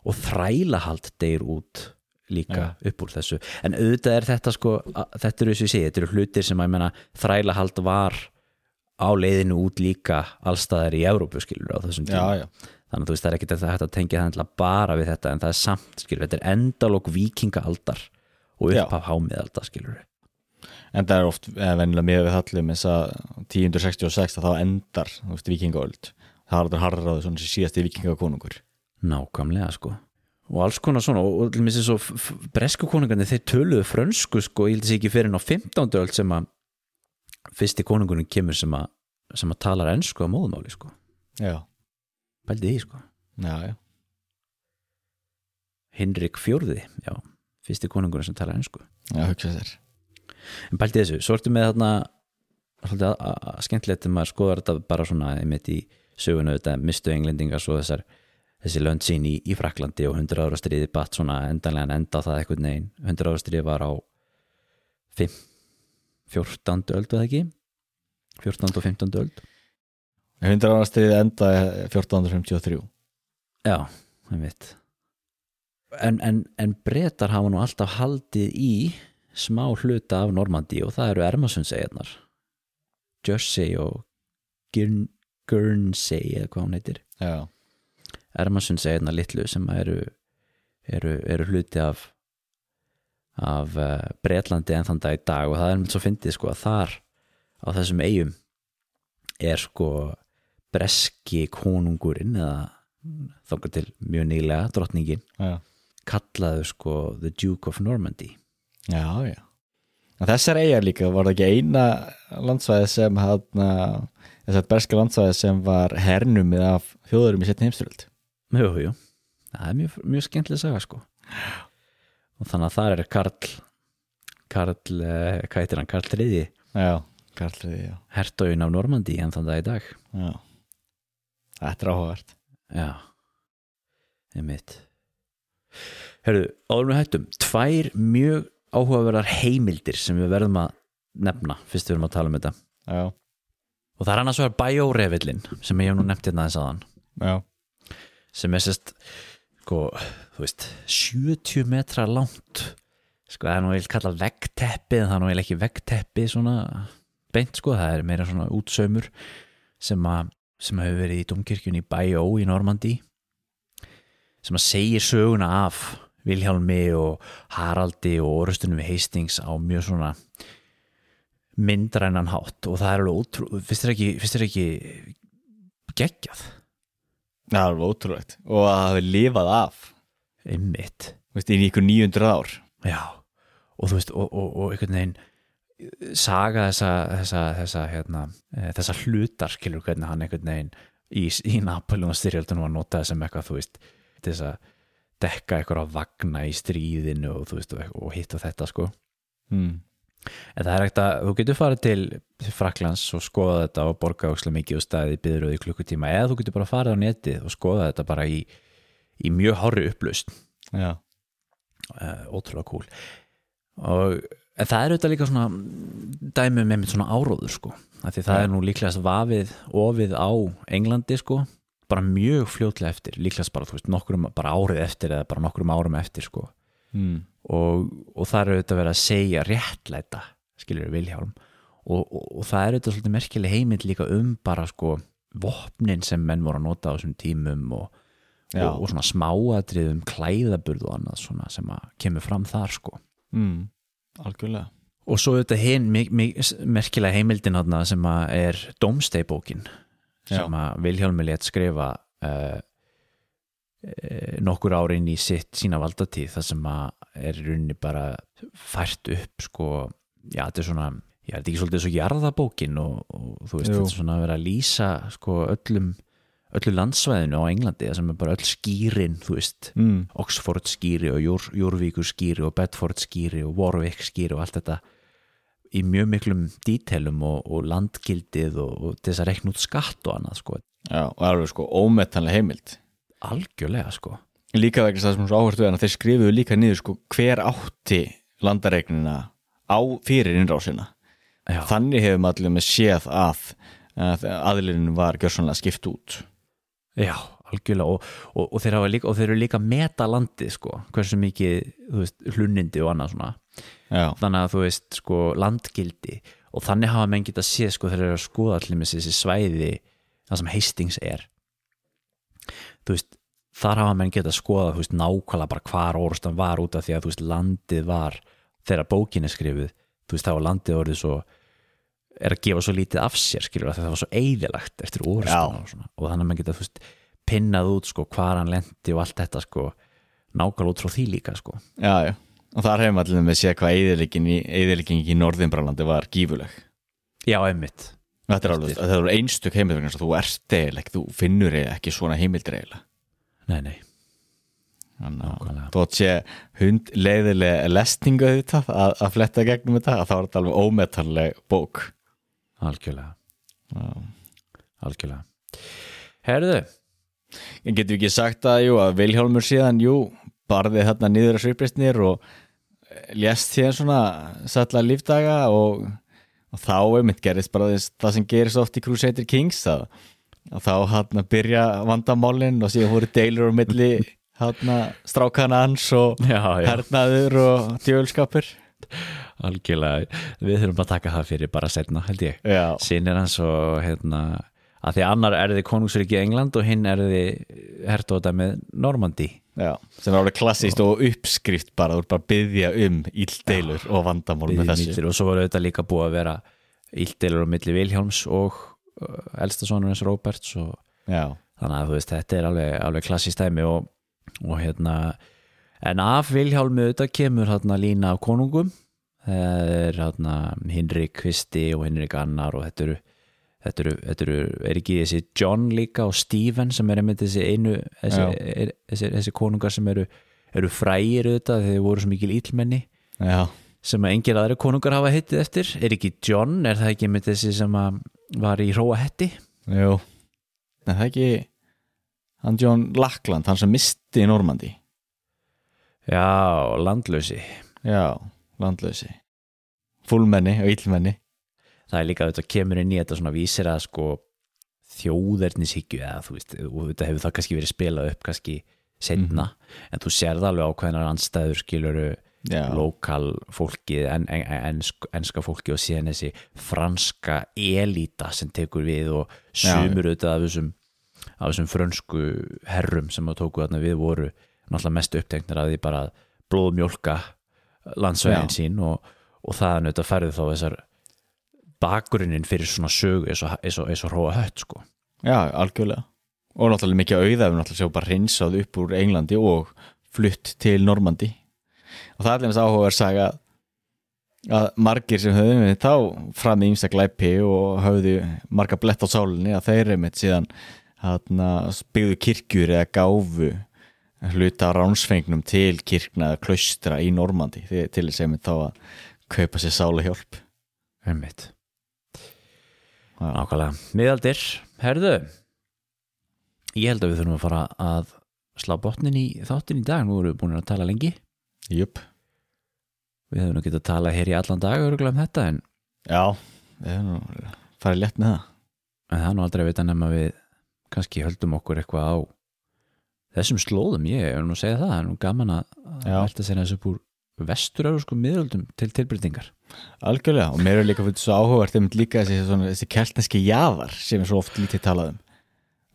og þrælahald deyr út líka upp úr þessu. En auðvitað er þetta sko að- þetta eru þessu ég segi, þetta eru hlutir sem að menna þrælahald var á leiðinu út líka allstaðar í Evrópu skilur á þessum tíma. já, já, þannig að þú veist það er ekkert að þetta tengja það bara við þetta en það er samt skilur, þetta er endalók vikingaaldar og Já. upphaf hámiðaldar skilur en það er oft eh, venjulega með við hallum þess að 1066 að þá endar, vikingaöld það er aldrei harraðu svona sem síðasti vikingakonungur nákvæmlega sko og alls konar svona og, og til mér svo f- f- bresku konungarnir þeir töluðu frönsku sko ég held þessi ekki fyrir ná 15. öld sem að fyrsti konungurinn kemur sem að sem að talar ennsku á móðumáli sko. Já, pældi því sko. Já, já, Hinrik fjórði, já, fyrsti konungurinn sem talar ennsku já, hugsa þér. En pældi þessu, svo ertu með þarna að- að- að skemmtilegt þegar maður skoðar þetta bara svona einmitt í sögunu þetta mistu englendingar svo þessar þessi lönd sín í, í Fraklandi og 100 ára stríði batt svona endanlega enda á það eitthvað neginn 100 ára stríði var á 5, 14. öld eða ekki 14. og 15. öld 100 ára stiðið enda 1453 já, einmitt en, en, en breytar hafa nú alltaf haldið í smá hluta af Normandi og það eru Ermasundsegjarnar Jersey og Guernsey eða hvað hún heitir já, Ermasundsegjarnar litlu sem eru, eru, eru hluti af af uh, Breitlandi en þann dag í dag og það er með svo fyndið sko að þar á þessum eigum er sko breski konungurinn eða þókar til mjög nýlega drottningin já, kallaðu sko The Duke of Normandy. Já, já. Þessar eigar líka var það ekki eina landsvæði sem hann þessar berska landsvæði sem var hernumið af þjóðurum í setni heimstyröld Jú, jú, það er mjög, mjög skemmtileg saga sko. Og þannig að það er Karl Karl, eh, hvað heitir hann, Karl III já, karlriði, já, hertogin af Normandi en þann dag í dag. Já. Þetta er áhugavert Já, einmitt. Herðu, áður við hættum tvær mjög áhugaverðar heimildir sem við verðum að nefna fyrst við erum að tala um þetta. Já, og það er annars vegar Biorevillin sem ég hef nú nefnt hérna þess aðan já, sem er sérst sko, þú veist, 70 metra langt. Sko, það er nú eiginlega kallað veggteppi en það er nú eiginlega ekki veggteppi svona beint sko, það er meira svona útsaumur sem að sem hefur verið í domkirkjunni Bajó í Normandi sem að segir söguna af Vilhjálmi og Haraldi og orustunum við Hastings á mjög svona myndrænan hátt. Og það er alveg ótrú finnst þér ekki, ekki geggjað það alveg ótrúlegt. Og að hafi lifað af. Einmitt. Veist, í ykkur 900 ár. Já, og þú veist, og, og, og einhvern veginn saga þessa, þessa, þessa, hérna, eh, þessa hlutar, skilur hvernig hann einhvern veginn í, í Napoleon styrjöldunum var notað sem eitthvað, þú veist, þess að dekka eitthvað að vagna í stríðinu og veist, og, og hitt og þetta, sko. mm. En það er ekkert að, þú getur farið til Fraklands og skoða þetta og borga ókslega mikið og staðið byðröðu í klukkutíma eða þú getur bara farið á netið og skoða þetta bara í, í mjög hári upplust já, uh, ótrúlega cool og það er auðvitað líka svona dæmi með mitt svona áróður sko af því það Já. er nú líklegast vafið ofið á Englandi sko bara mjög fljótlega eftir, líklegast bara þú veist nokkrum bara árið eftir eða bara nokkrum árum eftir sko mm. Og, og það er auðvitað verið að segja réttlæta skilur Vilhjálm og, og, og það er auðvitað svolítið merkileg heimild líka um bara sko vopnin sem menn voru að nota á þessum tímum og, Já. og, og svona smáatriðum klæðaburð og annað svona sem að kemur fram þar sko Mm. algjörlega og svo auðvitað hinn merkilega heimildin þarna sem að er Domstey-bókin sem að Vilhjálmi létt skrifa uh, nokkur árin í sitt sína valdatíð þar sem að er í rauninni bara fært upp sko, já þetta er svona já þetta er ekki svolítið svo jarðabókin og, og þú veist Jú. þetta er svona að vera að lýsa sko öllum öllu landsvæðinu á Englandi það sem er bara öll skýrin, þú veist. Mm. Oxford skýri og Jór, Jórvíkur skýri og Bedford skýri og Warwick skýri og allt þetta í mjög miklum dítelum og, og landgildið og, og þess að rekna út skatt og annað sko, Já, og alveg sko ómetanlega heimild. Algjörlega sko Líka vegna það sem svo áherslu er að þeir skrifuðu líka niður sko hver átti landaregnina á fyrir innrásina. Já, Þannig hefum allir með séð að að aðlirinn var gjörsanlega skipt út. Já algjörlega og, og, og, þeir líka, og þeir eru líka meta landið sko, hversu mikið veist, hlunindi og annað svona. Já, þannig að þú veist sko landgildi og þannig hafa menn geta séð sko þeir eru að skoða allir með þessi svæði það sem Hastings er. Þú veist þar hafa menn geta skoða veist nákvæmlega bara hvar orðstan var út af því að veist landið var þegar bókin er skrifuð þú veist þá var landið orðið svo er að gefa svo lítið af sér skilur að það var svo eðilagt eftir orðstan og, og þannig að menn geta þú veist pinnað út sko hvar hann lendi og allt þetta sko nákvæmlega út frá því líka sko. Já, já. Og þar hefum allir með séð hvað eðilegging í Norðinbralandi var gífuleg já, einmitt. Þetta er alveg, þetta er einstök heimild vegna þess að þú ert eiginlega, þú finnur eiginlega ekki svona heimildir eiginlega nei, nei, átt sé hund leiðilega lestingu þetta að, að fletta gegnum þetta að þá er þetta alveg ómetanleg bók. Algjörlega. Já. algjörlega. Herðu, En getum við ekki sagt að, jú, að Vilhjálmur síðan, jú, barði þarna niður að sviprisnir og lést síðan svona sætla lífdaga og, og þá einmitt gerist bara þess, það sem gerist oft í Crusader Kings að, að þá hann að byrja vandamálin og síðan voru deilur á milli hann strákana hans og já, já, hernaður og djölskapur algjörlega. Við þurfum að taka það fyrir bara setna held ég. Já, sinir hans og hérna að því annar er þið konungsriki England og hinn er þið hertóta með Normandi já, sem er alveg klassíst og uppskrift bara, þú ert bara að byggja um íldeilur og vandamál með þessu. og svo var auðvitað líka búið að vera íldelur á milli Vilhjálms og uh, elsta sonur hans Roberts og Já, þannig að þú veist þetta er alveg, alveg klassist dæmi og, og hérna en af Vilhjálmi auðvitað kemur hérna lína af konungum. Það er hérna Hinrik Kvisti og Hinrik Annar og þetta eru þetta eru, þetta eru, er ekki þessi John líka og Stephen sem er einmitt þessi einu þessi, er, þessi, þessi konungar sem eru eru frægir auðvitað þegar þeir voru svo mikil ílmenni já, sem að engir aðri konungar hafa hittið eftir. Er ekki John, er það ekki einmitt þessi sem að var í Róa Hetti. Jú. Nei, það er ekki hann John Lackland, hann sem misti í Normandi já, landlösi Já, landlösi Fúlmenni og íllmenni það er líka þetta kemur inn í þetta svona vísir að sko þjóðernishyggju eða þú veist, og þetta hefur það kannski verið spilað upp kannski setna en þú sérð alveg ákveðnar anstæður skiluru lokal fólkið en, en, ensk, enska fólki og síðan þessi franska elita sem tekur við og sumur auðvitað af þessum, af þessum frönsku herrum sem að tóku þarna við voru náttúrulega mest uppteknir að því bara blóðmjólka landsvegin Já. sín og, og það er auðvitað færið þá þessar bakgrunnin fyrir svona sögu eins og, og, hróa hött sko. Já, algjörlega. Og náttúrulega mikið auðæfum náttúrulega séu bara hreinsað upp úr Englandi og flutt til Normandi og það er allir áhuga að saga að margir sem höfðu með þá fram í ýmsta glæpi og höfðu marga blett á sálinni að þeir eru með síðan byggðu kirkjur eða gáfu hluta ránsfengnum til kirkna eða klaustra í Normandi til þess að þá að kaupa sér sála hjálp. Já. Nákvæmlega. Miðaldir, herðu ég held að við þurfum að fara að slá botnin í þáttin í dag nú erum við búin að tala lengi Jöp, við hefum nú getað að tala hér í allan dag örgulega um þetta en, já, við erum nú farið létt með það. En það er nú aldrei að vita nema við kannski höldum okkur eitthvað á þessum slóðum, ég er nú að segja það það er nú gaman að velta sér þessu upp úr vesturöfusku miðöldum til tilbreytingar. Algjörlega, og mér er líka fyrir svo áhugavert þeim líka þessi, svona, þessi keltneski jaðar sem er svo oft lítið talað um.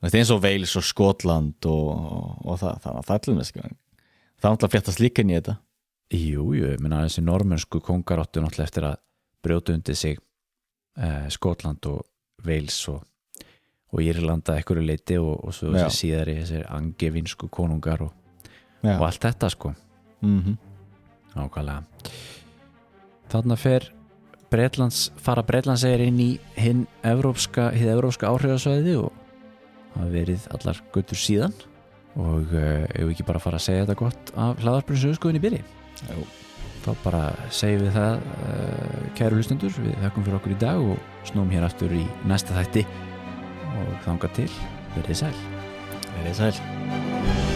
Þetta er eins og Wales og Skotland og, og, og það, það var fallum það er náttúrulega fléttast líka í þetta Jú, jú, ég minna þessi normönsku kongar áttu náttúrulega eftir að brjóta undir sig eh, Skotland og Wales og, og Írlanda ekkur leiti og, og svo þessi síðari þessir angevinsku konungar og, og allt þetta sko. Mm Nákvæmlega. Þarna fer Bretlands, fara Bretlandsegir inn í hinn evrópska, hið evrópska áhrifasvæði og hafa verið allar göttur síðan. Og uh, ef við ekki bara fara að segja þetta gott af hlaðarbrunn sögurskoðin í byrji Jú. þá bara segjum við það uh, kæru hlustundur, við þakkum fyrir okkur í dag og snúum hér aftur í næsta þætti. Og þanga til, verðið sæl. Verið sæl